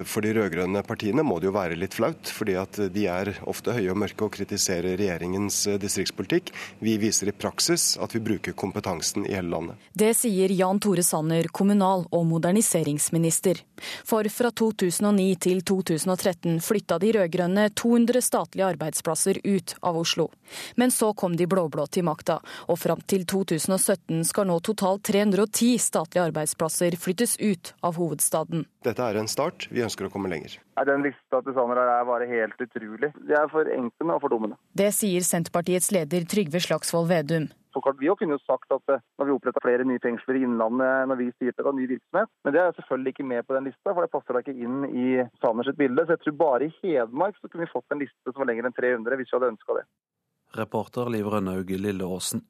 [SPEAKER 7] For de rød-grønne partiene må det jo være litt flaut, fordi at de er ofte høye og mørke og kritiserer regjeringens distriktspolitikk. Vi viser i praksis at vi bruker kompetansen i hele landet.
[SPEAKER 8] Det sier Jan Tore Sanner, kommunal- og moderniseringsminister. For fra 2009 til 2013 flytta de rød-grønne 200 statlige arbeidsplasser ut av Oslo. Oslo. Men så kom de blå-blå til makta, og fram til 2017 skal nå totalt 310 statlige arbeidsplasser flyttes ut av hovedstaden.
[SPEAKER 7] Dette er en start, vi ønsker å komme lenger.
[SPEAKER 9] Den lista til Sanner er bare helt utrolig. De er for enklende og fordummende.
[SPEAKER 8] Det sier Senterpartiets leder Trygve Slagsvold Vedum.
[SPEAKER 9] Så Vi kunne jo sagt at når vi oppretta flere nye fengsler i Innlandet når vi styrte av ny virksomhet, men det er selvfølgelig ikke med på den lista, for det passer da ikke inn i Sanners bilde. Så jeg tror bare i Hedmark så kunne vi fått en liste som var lenger enn 300 hvis vi hadde ønska det.
[SPEAKER 30] Reporter Liv Rønnaug Lilleåsen.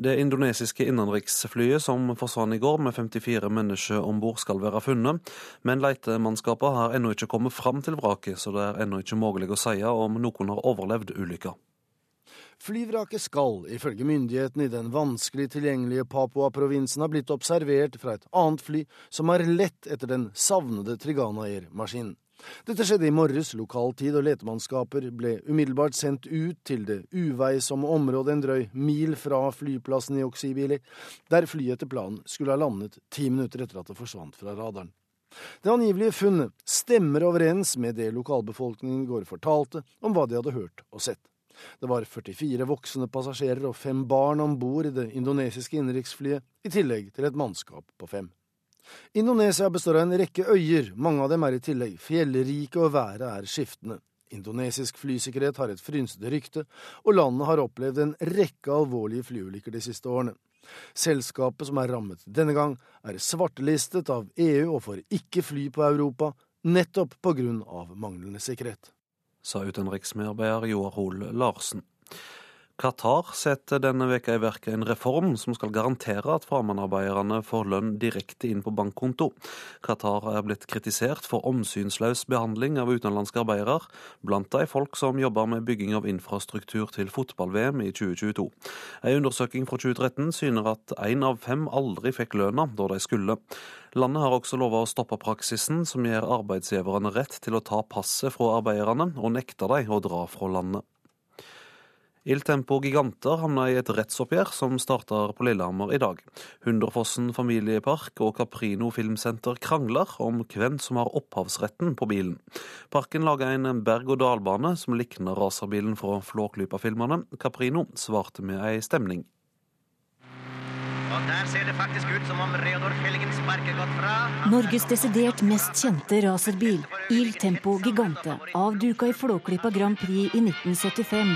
[SPEAKER 30] Det indonesiske innenriksflyet som forsvant i går med 54 mennesker om bord skal være funnet, men letemannskapet har ennå ikke kommet fram til vraket, så det er ennå ikke mulig å si om noen har overlevd ulykka.
[SPEAKER 45] Flyvraket skal, ifølge myndighetene i den vanskelig tilgjengelige Papua-provinsen, ha blitt observert fra et annet fly som har lett etter den savnede Trigana Air-maskinen. Dette skjedde i morges lokal tid, og letemannskaper ble umiddelbart sendt ut til det uveisomme området en drøy mil fra flyplassen i Oksibili, der flyet etter planen skulle ha landet ti minutter etter at det forsvant fra radaren. Det angivelige funnet stemmer overens med det lokalbefolkningen i går fortalte om hva de hadde hørt og sett. Det var 44 voksne passasjerer og fem barn om bord i det indonesiske innenriksflyet, i tillegg til et mannskap på fem. Indonesia består av en rekke øyer, mange av dem er i tillegg fjellrike og været er skiftende. Indonesisk flysikkerhet har et frynsete rykte, og landet har opplevd en rekke alvorlige flyulykker de siste årene. Selskapet som er rammet denne gang, er svartelistet av EU og får ikke fly på Europa, nettopp på grunn av manglende sikkerhet.
[SPEAKER 30] Sa utenriksmedarbeider Joar Hoel Larsen. Qatar setter denne veka i verk en reform som skal garantere at farmanarbeiderne får lønn direkte inn på bankkonto. Qatar er blitt kritisert for omsynsløs behandling av utenlandske arbeidere, blant de folk som jobber med bygging av infrastruktur til fotball-VM i 2022. En undersøking fra 2013 syner at én av fem aldri fikk lønna da de skulle. Landet har også lova å stoppe praksisen som gir arbeidsgiverne rett til å ta passet fra arbeiderne og nekte dem å dra fra landet. Il Tempo Giganter havna i et rettsoppgjør som starter på Lillehammer i dag. Hunderfossen familiepark og Caprino filmsenter krangler om hvem som har opphavsretten på bilen. Parken lager en berg-og-dal-bane som likner racerbilen fra Flåklypa-filmene. Caprino svarte med ei stemning.
[SPEAKER 47] Der ser det faktisk ut som om Reodor Felgen sparker godt fra.
[SPEAKER 24] Norges desidert mest kjente racerbil, Il Tempo Gigante, avduka i Flåklypa Grand Prix i 1975.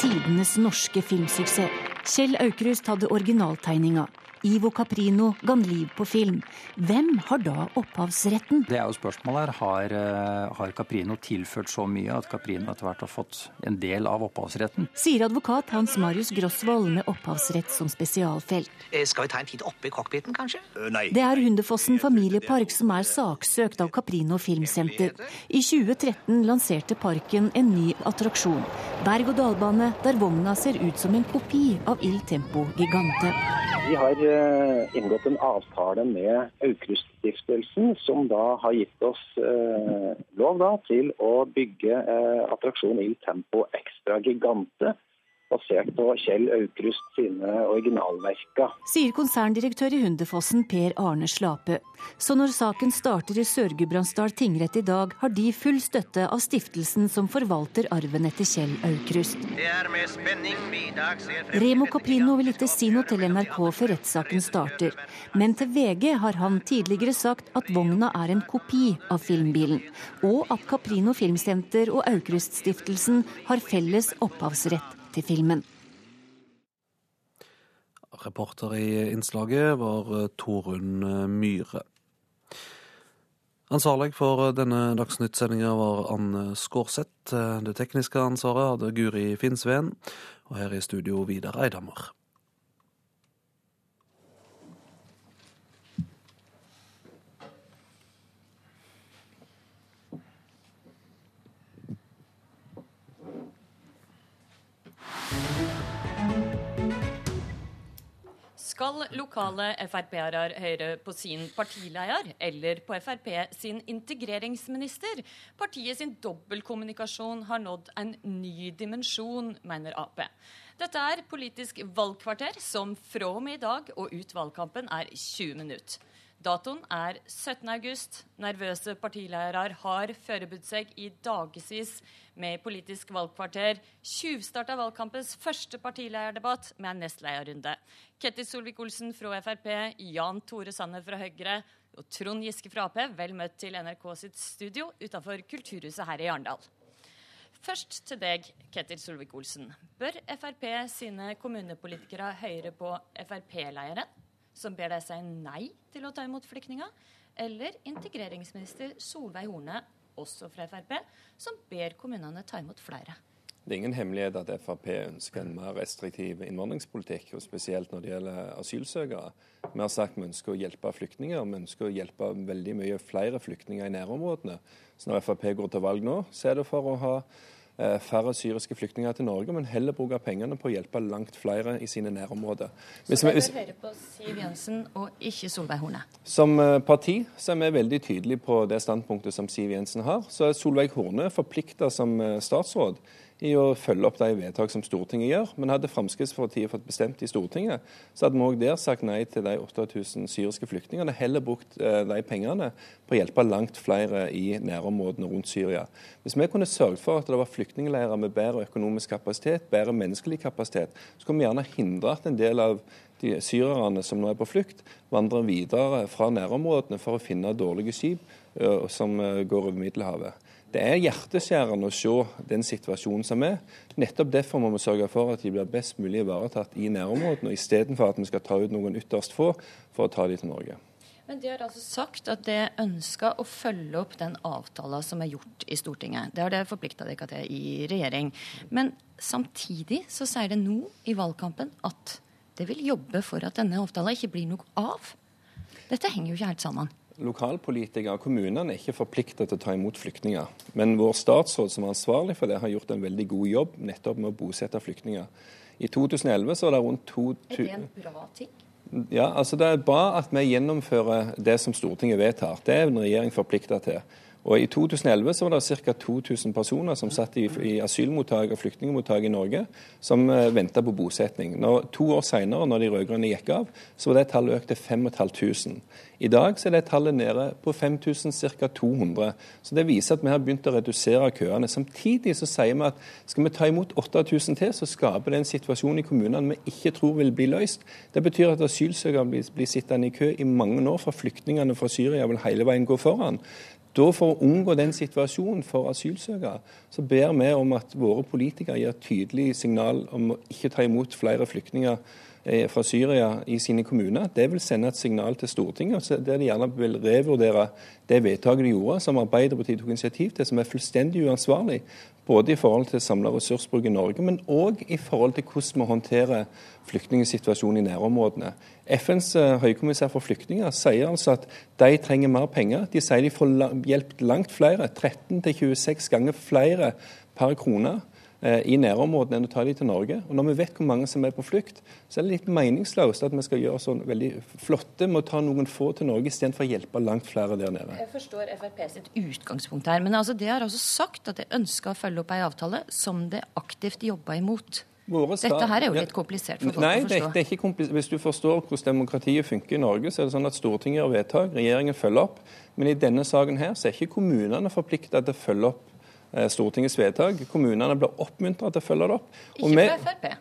[SPEAKER 24] Tidenes norske filmsuksess. Kjell Aukrust hadde originaltegninga. Ivo Caprino ga liv på film. Hvem har da opphavsretten?
[SPEAKER 25] Det er jo spørsmålet her. Har, eh, har Caprino tilført så mye at Caprino etter hvert har fått en del av opphavsretten?
[SPEAKER 24] Sier advokat Hans Marius Grosvold med opphavsrett som spesialfelt.
[SPEAKER 47] Eh, Skal vi ta en titt oppi cockpiten, kanskje? Nei.
[SPEAKER 24] Det er Hundefossen familiepark som er saksøkt av Caprino Filmsenter. I 2013 lanserte parken en ny attraksjon. Berg-og-dal-bane der vogna ser ut som en kopi av Il Tempo Gigante.
[SPEAKER 26] Vi har eh, inngått en avtale med Aukruststiftelsen, som da har gitt oss eh, lov da, til å bygge eh, attraksjon Il Tempo Extra Gigante, basert på Kjell Aukrust sine originalverker.
[SPEAKER 24] Sier konserndirektør i Hundefossen Per Arne Slape. Så når saken starter i Sør-Gudbrandsdal tingrett i dag, har de full støtte av stiftelsen som forvalter arven etter Kjell Aukrust.
[SPEAKER 47] Er
[SPEAKER 24] Remo Caprino vil ikke si noe til NRK før rettssaken starter. Men til VG har han tidligere sagt at vogna er en kopi av filmbilen. Og at Caprino Filmsenter og Aukrust-stiftelsen har felles opphavsrett til filmen.
[SPEAKER 30] Reporter i innslaget var eh, Torunn eh, Myhre. Ansvarlig for denne Dagsnytt-sendinga var Anne Skårseth. Det tekniske ansvaret hadde Guri Finnsveen. Og her i studio Vidar Eidhammer.
[SPEAKER 54] Skal lokale Frp-ere høre på sin partileder eller på Frp sin integreringsminister? Partiet sin dobbeltkommunikasjon har nådd en ny dimensjon, mener Ap. Dette er Politisk valgkvarter, som fra og med i dag og ut valgkampen er 20 minutter. Datoen er 17. august. Nervøse partiledere har forberedt seg i dagevis med Politisk valgkvarter. Tjuvstarta valgkampens første partilederdebatt med en nestlederrunde. Ketil Solvik-Olsen fra Frp, Jan Tore Sanner fra Høyre og Trond Giske fra Ap, vel møtt til NRK sitt studio utenfor Kulturhuset her i Arendal. Først til deg, Ketil Solvik-Olsen. Bør Frp sine kommunepolitikere høre på Frp-lederen? Som ber deg si nei til å ta imot flyktninger, eller integreringsminister Solveig Horne, også fra Frp, som ber kommunene ta imot flere.
[SPEAKER 55] Det er ingen hemmelighet at Frp ønsker en mer restriktiv innvandringspolitikk, og spesielt når det gjelder asylsøkere. Vi har sagt vi ønsker å hjelpe flyktninger, vi ønsker å hjelpe veldig mye flere flyktninger i nærområdene. Så når Frp går til valg nå, så er det for å ha færre syriske flyktninger til Norge, men heller bruke pengene på å hjelpe langt flere i sine nærområder.
[SPEAKER 54] Hvis, så dere hører på Siv Jensen og ikke Solveig Horne?
[SPEAKER 55] Som eh, parti så er vi veldig tydelige på det standpunktet som Siv Jensen har. Så er Solveig Horne forplikta som statsråd i å følge opp de vedtak som Stortinget gjør. Men hadde Fremskrittspartiet fått bestemt i Stortinget, så hadde vi òg der sagt nei til de 8000 syriske flyktningene. Heller brukt eh, de pengene på å hjelpe langt flere i nærområdene rundt Syria. Hvis vi kunne sørget for at det var flyktningleirer med bedre økonomisk kapasitet, bedre menneskelig kapasitet, så kunne vi gjerne hindre at en del av de syrerne som nå er på flukt, vandrer videre fra nærområdene for å finne dårlige skip eh, som eh, går over Middelhavet. Det er hjerteskjærende å se den situasjonen som er. Nettopp derfor må vi sørge for at de blir best mulig ivaretatt i nærområdene, istedenfor at vi skal ta ut noen ytterst få for å ta de til Norge.
[SPEAKER 54] Men De har altså sagt at de ønsker å følge opp den avtalen som er gjort i Stortinget. Det har det forplikta dere til i regjering. Men samtidig så sier det nå i valgkampen at det vil jobbe for at denne avtalen ikke blir noe av. Dette henger jo ikke helt sammen
[SPEAKER 55] lokalpolitikere og kommunene er ikke forpliktet til å ta imot flyktninger. Men vår statsråd som er ansvarlig for det, har gjort en veldig god jobb nettopp med å bosette flyktninger. I 2011 så var det rundt 2000
[SPEAKER 54] Er det en bra ting?
[SPEAKER 55] Ja, altså Det er bra at vi gjennomfører det som Stortinget vedtar. Det er en regjering forplikta til. Og I 2011 så var det ca. 2000 personer som satt i, i asylmottak og flyktningmottak i Norge, som eh, venta på bosetning. Når, to år senere, når de rød-grønne gikk av, så var det tallet økt til 5500. I dag så er det tallet nede på 5000, ca. 200. Så Det viser at vi har begynt å redusere køene. Samtidig så sier vi at skal vi ta imot 8000 til, så skaper det en situasjon i kommunene vi ikke tror vil bli løst. Det betyr at asylsøkere blir, blir sittende i kø i mange år, for flyktningene fra Syria vil hele veien gå foran. Da For å unngå den situasjonen for asylsøkere, så ber vi om at våre politikere gir tydelig signal om å ikke ta imot flere flyktninger eh, fra Syria i sine kommuner. Det vil sende et signal til Stortinget, der de gjerne vil revurdere det vedtaket de gjorde, som Arbeiderpartiet tok initiativ til, som er fullstendig uansvarlig. Både i forhold til samla ressursbruk i Norge, men òg i forhold til hvordan vi håndterer flyktningsituasjonen i nærområdene. FNs eh, høykommissær for flyktninger sier altså at de trenger mer penger. De sier de får hjulpet langt flere, 13-26 ganger flere per krone i nærområdene enn å ta dem til Norge. Og Når vi vet hvor mange som er på flukt, så er det litt meningsløst at vi skal gjøre sånn veldig flotte med å ta noen få til Norge istedenfor å hjelpe langt flere der nede.
[SPEAKER 54] Jeg forstår Frp sitt utgangspunkt her, men altså, det har altså sagt at de ønsker å følge opp ei avtale som det aktivt jobber imot. Dette her er jo litt komplisert for folk
[SPEAKER 55] Nei,
[SPEAKER 54] å forstå.
[SPEAKER 55] Det, er ikke komplisert. Hvis du forstår hvordan demokratiet funker i Norge, så er det sånn at Stortinget gjør vedtak, regjeringen følger opp. Men i denne saken her så er ikke kommunene forplikta til å følge opp Eh, Stortingets vedtak. Kommunene blir oppmuntra til å følge det opp.
[SPEAKER 54] Og ikke fra Frp?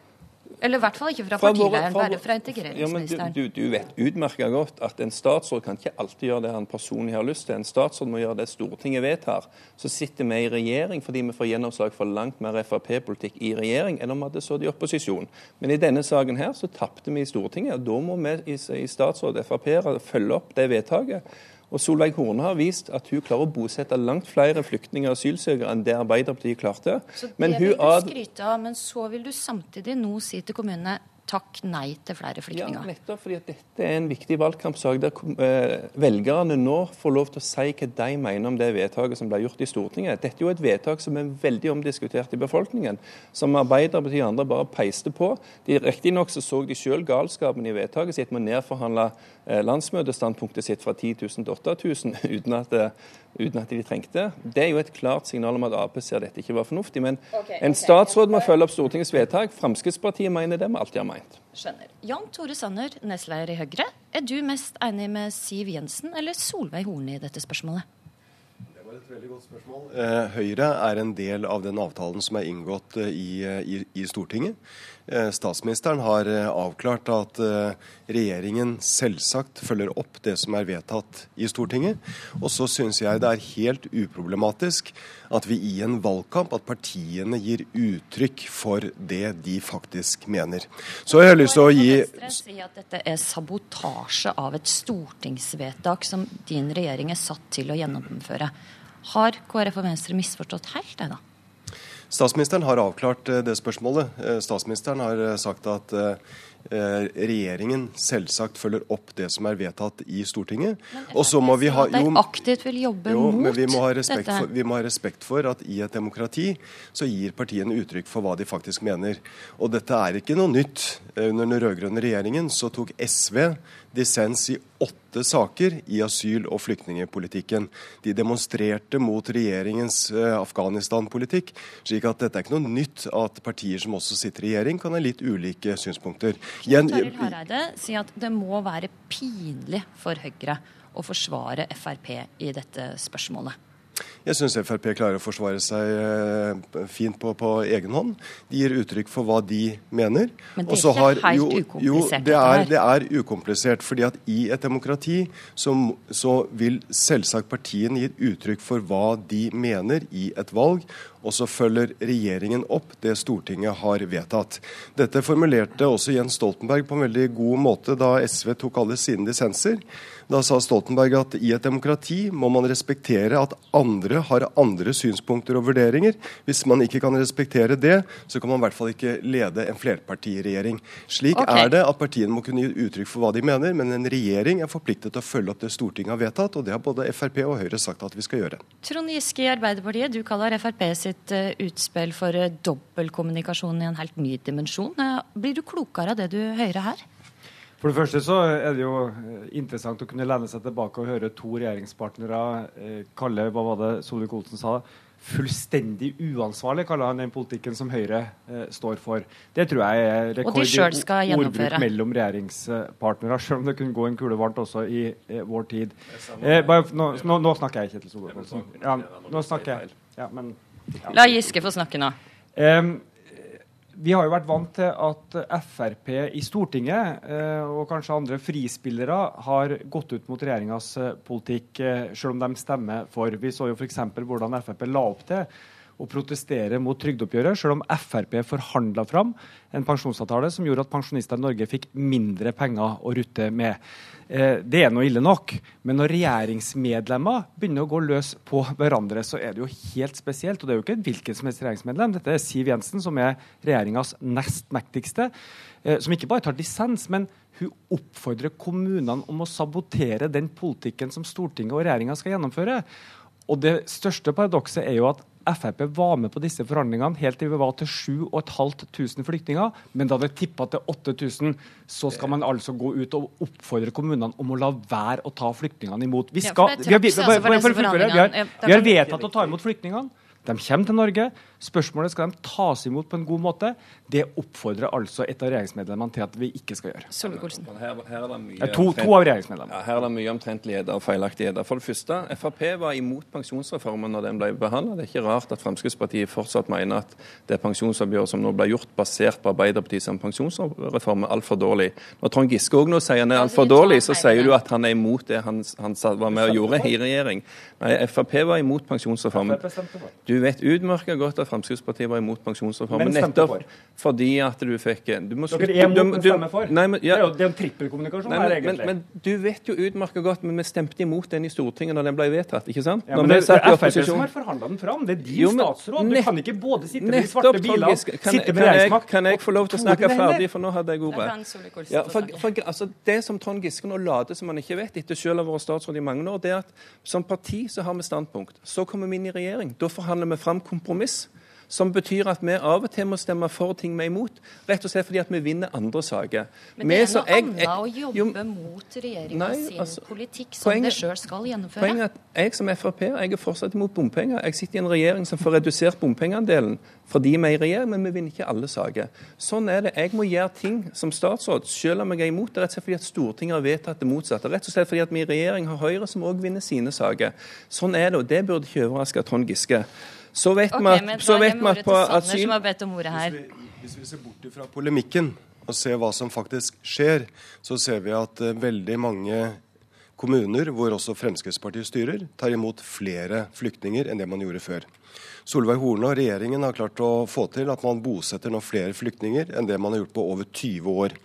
[SPEAKER 54] Eller i hvert fall ikke fra, partileiren, bare fra integreringsministeren.
[SPEAKER 55] Ja, du, du, du, vet utmerket godt at en statsråd kan ikke alltid gjøre det han personlig har lyst til. En statsråd må gjøre det Stortinget vedtar. Så sitter vi i regjering fordi vi får gjennomslag for langt mer Frp-politikk i regjering enn om vi hadde sittet i opposisjon. Men i denne saken her så tapte vi i Stortinget. og Da må vi i, statsråd Frp følge opp det vedtaket. Og Solveig Horne har vist at hun klarer å bosette langt flere flyktninger og asylsøkere enn det Arbeiderpartiet klarte.
[SPEAKER 54] Så det men vil du skryte av, men så vil du samtidig nå si til kommunene takk nei til flere flyktninger.
[SPEAKER 55] Ja, nettopp fordi at dette er en viktig valgkampsak der eh, velgerne nå får lov til å si hva de mener om det vedtaket som ble gjort i Stortinget. Dette er jo et vedtak som er veldig omdiskutert i befolkningen, som Arbeiderpartiet og andre bare peiste på. Riktignok så, så de selv galskapen i vedtaket sitt med å nedforhandle eh, landsmøtestandpunktet sitt fra 10 000 til 8000 [LAUGHS] uten at eh, uten at de trengte. Det er jo et klart signal om at Ap ser dette ikke var fornuftig. Men okay, en statsråd må følge opp Stortingets vedtak. Fremskrittspartiet mener det vi alltid har meint.
[SPEAKER 54] Skjønner. Jan Tore Sanner, nestleder i Høyre. Er du mest enig med Siv Jensen eller Solveig Horne i dette spørsmålet?
[SPEAKER 7] Det var et veldig godt spørsmål. Eh, Høyre er en del av den avtalen som er inngått eh, i, eh, i, i Stortinget. Eh, statsministeren har eh, avklart at eh, regjeringen selvsagt følger opp det som er vedtatt i Stortinget. Og så syns jeg det er helt uproblematisk at vi i en valgkamp, at partiene gir uttrykk for det de faktisk mener. Så jeg har lyst til å gi
[SPEAKER 54] si at dette er sabotasje av et stortingsvedtak som din regjering er satt til å gjennomføre. Har KrF og Venstre misforstått helt det, da?
[SPEAKER 7] Statsministeren har avklart eh, det spørsmålet. Eh, statsministeren har eh, sagt at regjeringen selvsagt følger opp det som er vedtatt i Stortinget.
[SPEAKER 54] Og så må vi ha jo, aktivt vil jobbe
[SPEAKER 7] jo,
[SPEAKER 54] mot
[SPEAKER 7] men vi må, ha respekt
[SPEAKER 54] dette.
[SPEAKER 7] for, vi må ha respekt for at i et demokrati så gir partiene uttrykk for hva de faktisk mener. Og dette er ikke noe nytt. Under den rød-grønne regjeringen så tok SV dissens i åtte saker i asyl- og flyktningpolitikken. De demonstrerte mot regjeringens eh, Afghanistan-politikk. slik at dette er ikke noe nytt at partier som også sitter i regjering, kan ha litt ulike synspunkter. Igjen,
[SPEAKER 54] Toril Hareide sier at det må være pinlig for Høyre å forsvare Frp i dette spørsmålet.
[SPEAKER 7] Jeg syns Frp klarer å forsvare seg eh, fint på, på egen hånd. De gir uttrykk for hva de mener.
[SPEAKER 54] Men det er ikke
[SPEAKER 7] har-
[SPEAKER 54] helt
[SPEAKER 7] jo,
[SPEAKER 54] ukomplisert,
[SPEAKER 7] Jo,
[SPEAKER 54] dette
[SPEAKER 7] det er, det er ukomplisert. fordi at i et demokrati så, så vil selvsagt partiene gi uttrykk for hva de mener i et valg. Og så følger regjeringen opp det Stortinget har vedtatt. Dette formulerte også Jens Stoltenberg på en veldig god måte da SV tok alle sine dissenser. Da sa Stoltenberg at i et demokrati må man respektere at andre har andre synspunkter og vurderinger. Hvis man ikke kan respektere det, så kan man i hvert fall ikke lede en flerpartiregjering. Slik
[SPEAKER 54] okay.
[SPEAKER 7] er det at partiene må kunne gi uttrykk for hva de mener, men en regjering er forpliktet til å følge opp det Stortinget har vedtatt, og det har både Frp og Høyre sagt at vi skal gjøre.
[SPEAKER 54] Trond Giske i Arbeiderpartiet, du kaller Frp sitt eh, utspill for eh, dobbeltkommunikasjon i en helt ny dimensjon. Eh, Blir du klokere av det du hører her?
[SPEAKER 31] For det første så er det jo eh, interessant å kunne lene seg tilbake og høre to regjeringspartnere eh, kalle hva var det Solvik-Olsen sa, fullstendig uansvarlig, kaller han den politikken som Høyre eh, står for. Det tror jeg er
[SPEAKER 54] Og
[SPEAKER 31] rekord i ordbruk mellom regjeringspartnere, selv om det kunne gå en kule varmt også i eh, vår tid. Eh, bare, nå, nå, nå snakker jeg, Kjetil Solvik-Olsen. Ja, nå snakker jeg. Ja, men, ja.
[SPEAKER 54] La Giske få snakke nå.
[SPEAKER 31] Em, vi har jo vært vant til at Frp i Stortinget eh, og kanskje andre frispillere har gått ut mot regjeringas eh, politikk, eh, selv om de stemmer for. Vi så jo f.eks. hvordan Frp la opp til å protestere mot trygdeoppgjøret, selv om Frp forhandla fram en pensjonsavtale som gjorde at pensjonister i Norge fikk mindre penger å rutte med. Eh, det er nå ille nok, men når regjeringsmedlemmer begynner å gå løs på hverandre, så er det jo helt spesielt. Og det er jo ikke hvilken som helst regjeringsmedlem. Dette er Siv Jensen, som er regjeringas nest mektigste, eh, som ikke bare tar dissens, men hun oppfordrer kommunene om å sabotere den politikken som Stortinget og regjeringa skal gjennomføre. Og det største paradokset er jo at Frp var med på disse forhandlingene helt til vi var til 7500 flyktninger. Men da det tippa til 8000, så skal man altså gå ut og oppfordre kommunene om å la være å ta flyktningene imot. Vi, skal, vi, har, vi,
[SPEAKER 54] altså,
[SPEAKER 31] vi, har, vi har vedtatt å ta imot flyktningene. De kommer til Norge. Spørsmålet skal de tas imot på en god måte. Det oppfordrer altså et av regjeringsmedlemmene til at vi ikke skal gjøre.
[SPEAKER 54] Solvik-Olsen.
[SPEAKER 55] Her, her er det mye
[SPEAKER 31] Ja, to- to av regjeringsmedlemmene.
[SPEAKER 55] Ja, her er det mye omtrentligheter og feilaktigheter. For det første, Frp var imot pensjonsreformen når den ble behandlet. Det er ikke rart at Fremskrittspartiet fortsatt mener at det pensjonsoppgjøret som nå ble gjort basert på Arbeiderpartiet som pensjonsreform, er altfor dårlig. Når Trond Giske òg nå sier han er altfor dårlig, så sier du at han er imot det han, han var med og gjorde i regjering. Nei, Frp var imot pensjonsreformen. Du vet utmerket godt at Fremskrittspartiet var imot pensjonsreformen.
[SPEAKER 31] Men stemte
[SPEAKER 55] nettopp
[SPEAKER 31] for.
[SPEAKER 55] fordi at du fikk du må
[SPEAKER 31] Dere er
[SPEAKER 55] imot,
[SPEAKER 31] men stemmer for.
[SPEAKER 55] Nei, men, ja.
[SPEAKER 31] Det er jo det er en trippelkommunikasjon
[SPEAKER 55] Nei,
[SPEAKER 31] her,
[SPEAKER 55] men, men,
[SPEAKER 31] egentlig.
[SPEAKER 55] men du vet jo utmerket godt, men vi stemte imot den i Stortinget når den ble vedtatt, ikke sant?
[SPEAKER 31] Ja, men det, det er Frp som har forhandla den fram. Det er din
[SPEAKER 55] Jo, men
[SPEAKER 31] statsråd. Du kan ikke både sitte med de svarte bilene, sitte med regjeringsmakt
[SPEAKER 55] kan jeg få lov til å snakke ferdig, for nå hadde jeg ordet. Ja, for, for, altså, det som Trond Giske nå later som han ikke vet, etter selv å ha vært statsråd i mange år, det er at som parti så har vi standpunkt. Så kommer vi inn i regjering. Da forhandler vi fram kompromiss. Som betyr at vi av og til må stemme for ting vi er imot. Rett og slett fordi at vi vinner andre saker.
[SPEAKER 54] Men det er noe annet å jobbe
[SPEAKER 55] jo,
[SPEAKER 54] mot regjeringens
[SPEAKER 55] altså,
[SPEAKER 54] politikk, som
[SPEAKER 55] poenget-
[SPEAKER 54] det sjøl skal gjennomføre.
[SPEAKER 55] Poenget er at jeg som Frp jeg er fortsatt imot bompenger. Jeg sitter i en regjering som får redusert bompengeandelen fordi vi er i regjering, men vi vinner ikke alle saker. Sånn er det. Jeg må gjøre ting som statsråd, selv om jeg er imot det, rett og slett fordi at Stortinget har vedtatt det motsatte. Rett og slett fordi at vi i regjering har Høyre som òg vinner sine saker. Sånn er det, og det burde ikke overraske Trond Giske. Så vet
[SPEAKER 54] okay,
[SPEAKER 55] vi at,
[SPEAKER 54] men
[SPEAKER 55] så vet vi
[SPEAKER 54] vi
[SPEAKER 55] at på asyl
[SPEAKER 54] hvis her.
[SPEAKER 7] Hvis vi ser bort fra polemikken og ser hva som faktisk skjer, så ser vi at uh, veldig mange kommuner, hvor også Fremskrittspartiet styrer, tar imot flere flyktninger enn det man gjorde før. Solveig Horne og regjeringen har klart å få til at man bosetter nå flere flyktninger enn det man har gjort på over 20 år.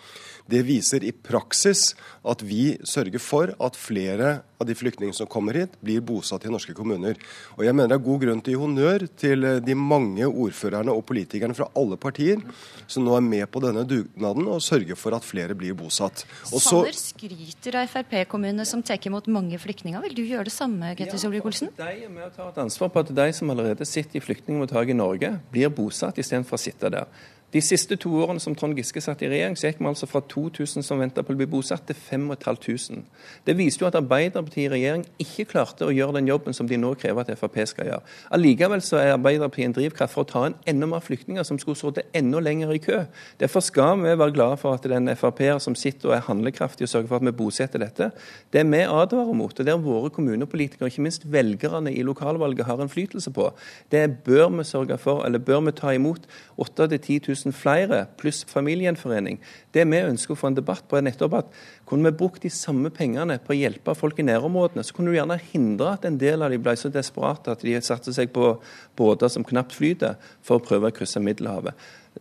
[SPEAKER 7] Det viser i praksis at vi sørger for at flere av de flyktningene som kommer hit, blir bosatt i norske kommuner. Og jeg mener det er god grunn til å gi honnør til de mange ordførerne og politikerne fra alle partier som nå er med på denne dugnaden og sørger for at flere blir bosatt.
[SPEAKER 54] Og så... Sanner skryter av Frp-kommunene som tar imot mange flyktninger. Vil du gjøre det samme, Ketil Solvik-Olsen?
[SPEAKER 55] Ja, de er med å ta et ansvar på at de som allerede sitter i flyktningmottak i Norge, blir bosatt istedenfor å sitte der. De siste to årene som Trond Giske satt i regjering, så gikk vi altså fra 2000 som venta på å bli bosatt, til 5500. Det viste jo at Arbeiderpartiet i regjering ikke klarte å gjøre den jobben som de nå krever at Frp skal gjøre. Allikevel så er Arbeiderpartiet en drivkraft for å ta inn enda mer flyktninger som skulle sittet enda lenger i kø. Derfor skal vi være glade for at det er en Frp-er som sitter og er handlekraftig og sørger for at vi bosetter dette. Det vi advarer mot, og der våre kommunepolitikere, ikke minst velgerne i lokalvalget, har innflytelse på, det bør vi sørge for, eller bør vi ta imot 8000-10 000 000 flere, pluss familiegjenforening. Det vi ønsker å få en debatt på, er nettopp at kunne vi brukt de samme pengene på å hjelpe folk i nærområdene, så kunne du gjerne hindre at en del av de ble så desperate at de satte seg på båter som knapt flyter, for å prøve å krysse Middelhavet.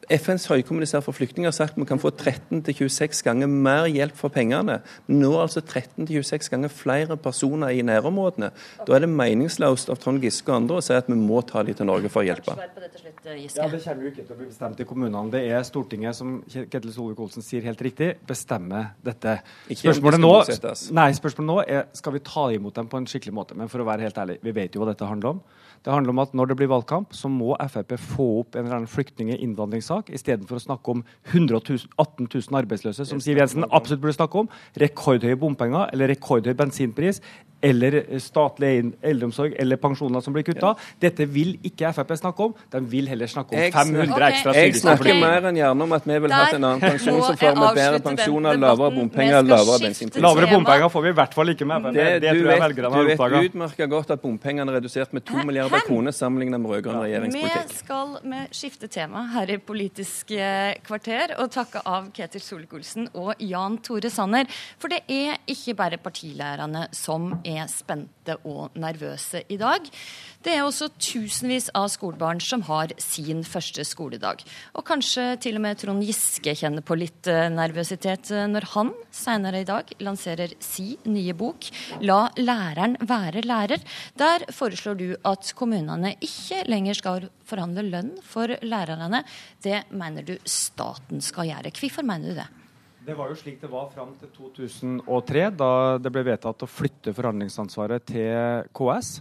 [SPEAKER 55] FNs høykommissær for flyktninger har sagt at vi kan få 13-26 ganger mer hjelp for pengene. Nå altså 13-26 ganger flere personer i nærområdene. Da er det meningsløst av Trond Giske og andre å si at vi må ta de til Norge for å hjelpe.
[SPEAKER 31] Ja, Det kommer jo ikke til å bli bestemt i kommunene. Det er Stortinget som Ketil Solvik-Olsen sier helt riktig, bestemmer dette. Spørsmålet nå, nei, spørsmålet nå er skal vi ta imot dem på en skikkelig måte. Men for å være helt ærlig, vi vet jo hva dette handler om. Det handler om at når det blir valgkamp, så må Frp få opp en eller annen flyktning- og innvandringssak istedenfor å snakke om 118 000 arbeidsløse, som Siv Jensen absolutt burde snakke om, rekordhøye bompenger eller rekordhøy bensinpris eller statlig eldreomsorg eller pensjoner som blir kutta. Dette vil ikke Frp snakke om. De vil heller snakke om 500 okay. ekstra
[SPEAKER 55] Jeg snakker mer enn gjerne om at vi vil ha en annen pensjonsreform med bedre pensjoner, lavere bompenger, lavere bensinpris.
[SPEAKER 31] Lavere bompenger får vi i hvert fall ikke med Frp. Det, det, tror jeg velgerne har
[SPEAKER 55] oppdaga. Du vet utmerka godt at bompengene er redusert med 2 milliarder kroner sammenlignet med rød-grønn regjeringspolitikk.
[SPEAKER 54] Vi skal med skifte tema her i Politisk kvarter og takke av Ketil Solvik-Olsen og Jan Tore Sanner. For det er ikke bare partilærerne som er spente og nervøse i dag. Det er også tusenvis av skolebarn som har sin første skoledag. Og kanskje til og med Trond Giske kjenner på litt eh, nervøsitet eh, når han senere i dag lanserer si nye bok 'La læreren være lærer'. Der foreslår du at kommunene ikke lenger skal forhandle lønn for lærerne. Det mener du staten skal gjøre. Hvorfor mener du det?
[SPEAKER 31] Det var jo slik det var fram til 2003, da det ble vedtatt å flytte forhandlingsansvaret til KS.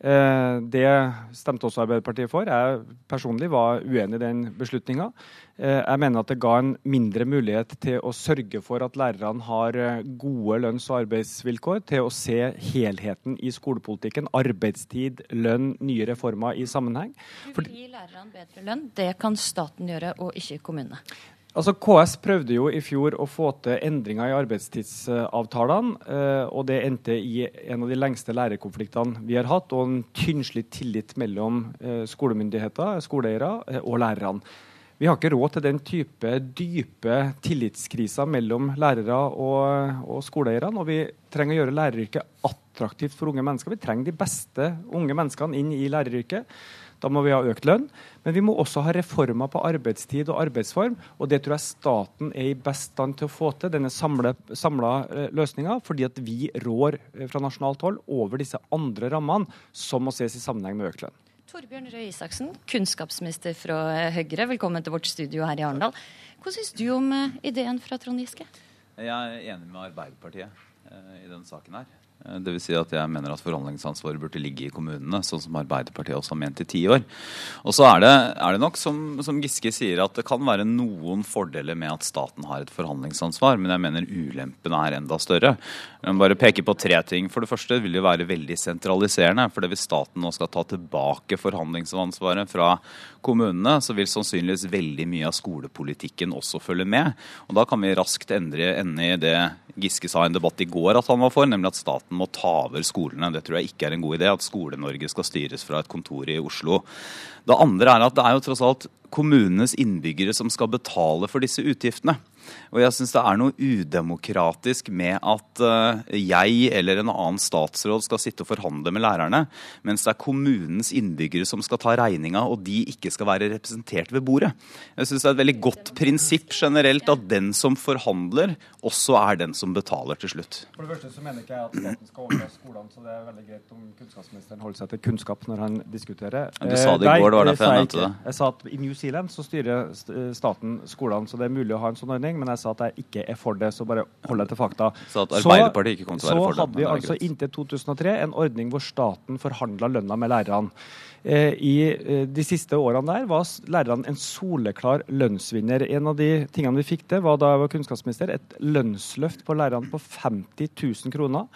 [SPEAKER 31] Eh, det stemte også Arbeiderpartiet for. Jeg personlig var uenig i den beslutninga. Eh, jeg mener at det ga en mindre mulighet til å sørge for at lærerne har eh, gode lønns- og arbeidsvilkår, til å se helheten i skolepolitikken, arbeidstid, lønn, nye reformer i sammenheng.
[SPEAKER 54] Du vil gi lærerne bedre lønn. Det kan staten gjøre, og ikke kommunene.
[SPEAKER 31] Altså KS prøvde jo i fjor å få til endringer i arbeidstidsavtalene, eh, og det endte i en av de lengste lærerkonfliktene vi har hatt, og en tynnslitt tillit mellom eh, skolemyndigheter, skoleeiere eh, og lærerne. Vi har ikke råd til den type dype tillitskriser mellom lærere og, og skoleeierne. Og vi trenger å gjøre læreryrket attraktivt for unge mennesker. Vi trenger de beste unge menneskene inn i læreryrket. Da må vi ha økt lønn. Men vi må også ha reformer på arbeidstid og arbeidsform. Og det tror jeg staten er i best stand til å få til, denne samla eh, løsninga. Fordi at vi rår eh, fra nasjonalt hold over disse andre rammene, som må ses i sammenheng med økt lønn.
[SPEAKER 54] Torbjørn Røe Isaksen, kunnskapsminister fra Høyre, velkommen til vårt studio her i Arendal. Hva syns du om eh, ideen fra Trond Giske?
[SPEAKER 56] Jeg er enig med Arbeiderpartiet i denne saken her. Eh, vil Si at jeg mener at forhandlingsansvaret burde ligge i kommunene, sånn som Arbeiderpartiet også har ment i ti år. Og så er er det nok, som, som, Giske sier, at det kan være noen fordeler med at staten har et forhandlingsansvar, men jeg mener ulempene er enda større. Jeg må bare peke på tre ting. For det første vil det være veldig sentraliserende. For hvis staten nå skal ta tilbake forhandlingsansvaret fra kommunene, så vil sannsynligvis veldig mye av skolepolitikken også følge med. Og da kan vi raskt endre, ende i det Giske sa i en debatt i går at han var for, nemlig at staten må ta over skolene. Det tror jeg ikke er en god idé, at Skole-Norge skal styres fra et kontor i Oslo. Det andre er at det er jo tross alt kommunenes innbyggere som skal betale for disse utgiftene. Og jeg syns det er noe udemokratisk med at uh, jeg eller en annen statsråd skal sitte og forhandle med lærerne, mens det er kommunens innbyggere som skal ta regninga, og de ikke skal være representert ved bordet. Jeg syns det er et veldig godt prinsipp generelt at den som forhandler, også er den som betaler til slutt.
[SPEAKER 31] For det første så mener ikke jeg at staten skal overta skolene, så det er veldig greit om kunnskapsministeren holder seg til kunnskap når han diskuterer.
[SPEAKER 56] Du sa det i går, det var derfor jeg nevnte det.
[SPEAKER 31] Jeg sa at i New Zealand så styrer staten skolene, så det er mulig å ha en sånn ordning, men jeg sa at jeg ikke er for det, så bare hold deg til fakta.
[SPEAKER 56] Så at Arbeiderpartiet ikke kommer til å være for
[SPEAKER 31] det. Så hadde vi altså inntil 2003 en ordning hvor staten forhandla lønna med lærerne. Eh, I eh, de siste årene der var lærerne en soleklar lønnsvinner. En av de tingene vi fikk til, var da jeg var kunnskapsminister, et lønnsløft på lærerne på 50 000 kroner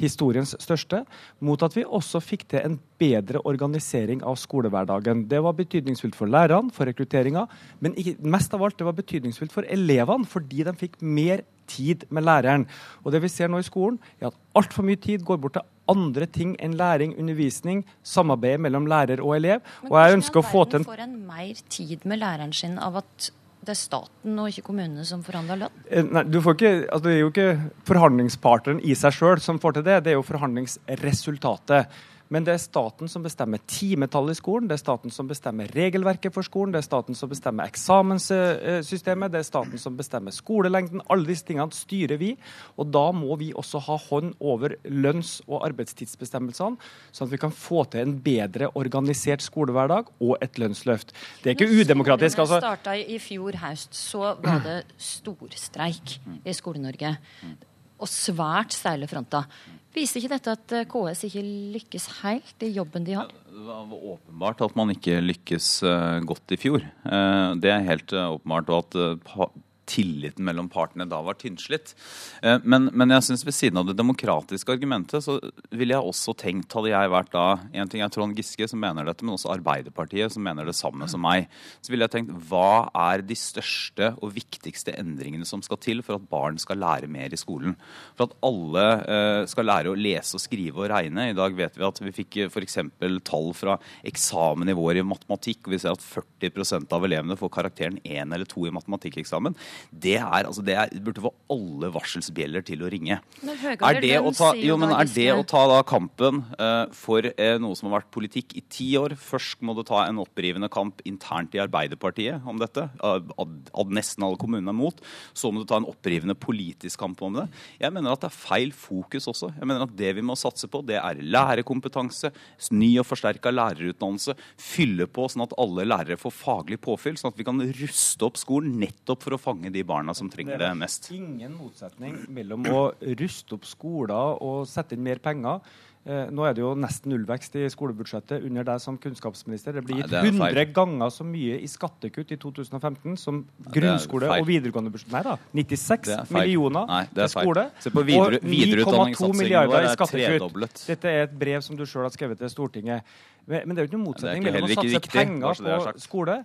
[SPEAKER 31] historiens største, mot at vi også fikk til en bedre organisering av skolehverdagen. Det var betydningsfullt for lærerne, for rekrutteringa, men ikke, mest av alt det var betydningsfullt for elevene, fordi de fikk mer tid med læreren. Og det vi ser nå i skolen, er at altfor mye tid går bort til andre ting enn læring, undervisning, samarbeid mellom lærer og elev.
[SPEAKER 57] Men og jeg ønsker å få til en får en mer tid med læreren sin av at det er staten og ikke kommunene som forhandler lønn?
[SPEAKER 31] Eh, nei, ikke, altså Det er jo ikke forhandlingspartneren i seg sjøl som får til det, det er jo forhandlingsresultatet. Men det er staten som bestemmer timetallet i skolen, det er staten som bestemmer regelverket for skolen, det er staten som bestemmer eksamenssystemet, det er staten som bestemmer skolelengden. Alle disse tingene styrer vi. Og da må vi også ha hånd over lønns- og arbeidstidsbestemmelsene, sånn at vi kan få til en bedre organisert skolehverdag og et lønnsløft. Det er ikke udemokratisk.
[SPEAKER 57] altså. Da starta i fjor høst, så var det storstreik i Skole-Norge. Og svært steile fronter. Viser ikke dette at eh, KS ikke lykkes helt i jobben de har?
[SPEAKER 56] Det var åpenbart at man ikke lykkes eh, godt i fjor. Eh, det er helt åpenbart. og at tilliten mellom partene da var tynnslitt. Eh, men, men jeg synes ved siden av det demokratiske argumentet, så ville jeg også tenkt, hadde jeg vært da En ting er Trond Giske som mener dette, men også Arbeiderpartiet som mener det samme som meg. Så ville jeg tenkt hva er de største og viktigste endringene som skal til for at barn skal lære mer i skolen? For at alle eh, skal lære å lese og skrive og regne. I dag vet vi at vi fikk eh, f.eks. tall fra eksamen i vår i matematikk, og vi ser at 40% av elevene får karakteren 1 eller 2 i matematikkeksamen det, er, altså, det, er, burde få alle varselsbjeller til å ringe. Er det å ta, jo, men er det å ta da kampen uh, for uh, noe som har vært politikk i ti år Først må du ta en opprivende kamp internt i Arbeiderpartiet om dette. Ad, ad nesten alle kommunene er mot. Så må du ta en opprivende politisk kamp om det. Jeg mener at det er feil fokus også. Jeg mener at Det vi må satse på, det er lærerkompetanse, ny og forsterka lærerutdannelse, fylle på sånn at alle lærere får faglig påfyll, sånn at vi kan ruste opp skolen nettopp for å fange de barna som trenger det mest.
[SPEAKER 31] Det er ingen motsetning mellom å ruste opp skoler og sette inn mer penger. Eh, nå er det jo nesten nullvekst i skolebudsjettet under deg som kunnskapsminister. Det blir gitt 100 ganger så mye i skattekutt i 2015 som grunnskole og videregående budsjett. Nei da, 96 millioner
[SPEAKER 56] Nei,
[SPEAKER 31] til skole.
[SPEAKER 56] Se på videre,
[SPEAKER 31] og 9,2 milliarder i skattekutt. Dette er et brev som du sjøl har skrevet til Stortinget. Men, men det er jo ikke noen motsetning mellom å satse riktig, penger på skole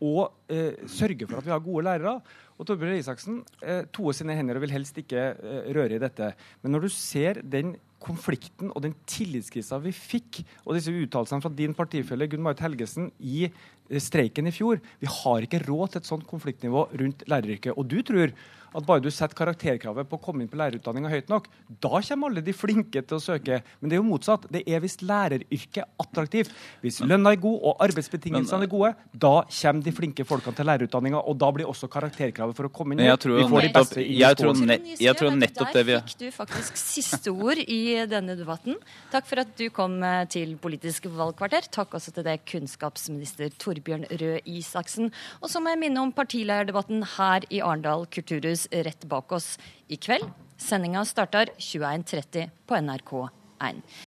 [SPEAKER 31] og eh, sørge for at vi har gode lærere. Og Torbjørn Isaksen eh, toer sine hender og vil helst ikke eh, røre i dette. Men når du ser den konflikten og den tillitskrisa vi fikk, og disse uttalelsene fra din partifelle Gunn Marit Helgesen i eh, streiken i fjor Vi har ikke råd til et sånt konfliktnivå rundt læreryrket. Og du tror at bare du setter karakterkravet på å komme inn på lærerutdanninga høyt nok, da kommer alle de flinke til å søke. Men det er jo motsatt. Det er hvis læreryrket er attraktivt. Hvis lønna er god og arbeidsbetingelsene er gode, da kommer de flinke folkene til lærerutdanninga, og da blir også karakterkravet for å komme inn
[SPEAKER 56] jeg tror, vi får de beste inn i skolen. Jeg tror nettopp det vi
[SPEAKER 57] Der fikk du faktisk siste ord i denne debatten. Takk for at du kom eh, til Politisk valgkvarter. Takk også til deg, kunnskapsminister Torbjørn Røe Isaksen. Og så må jeg minne om partilederdebatten her i Arendal kulturhus Norges rett bak oss i kveld. Sendinga starter 21.30 på NRK1.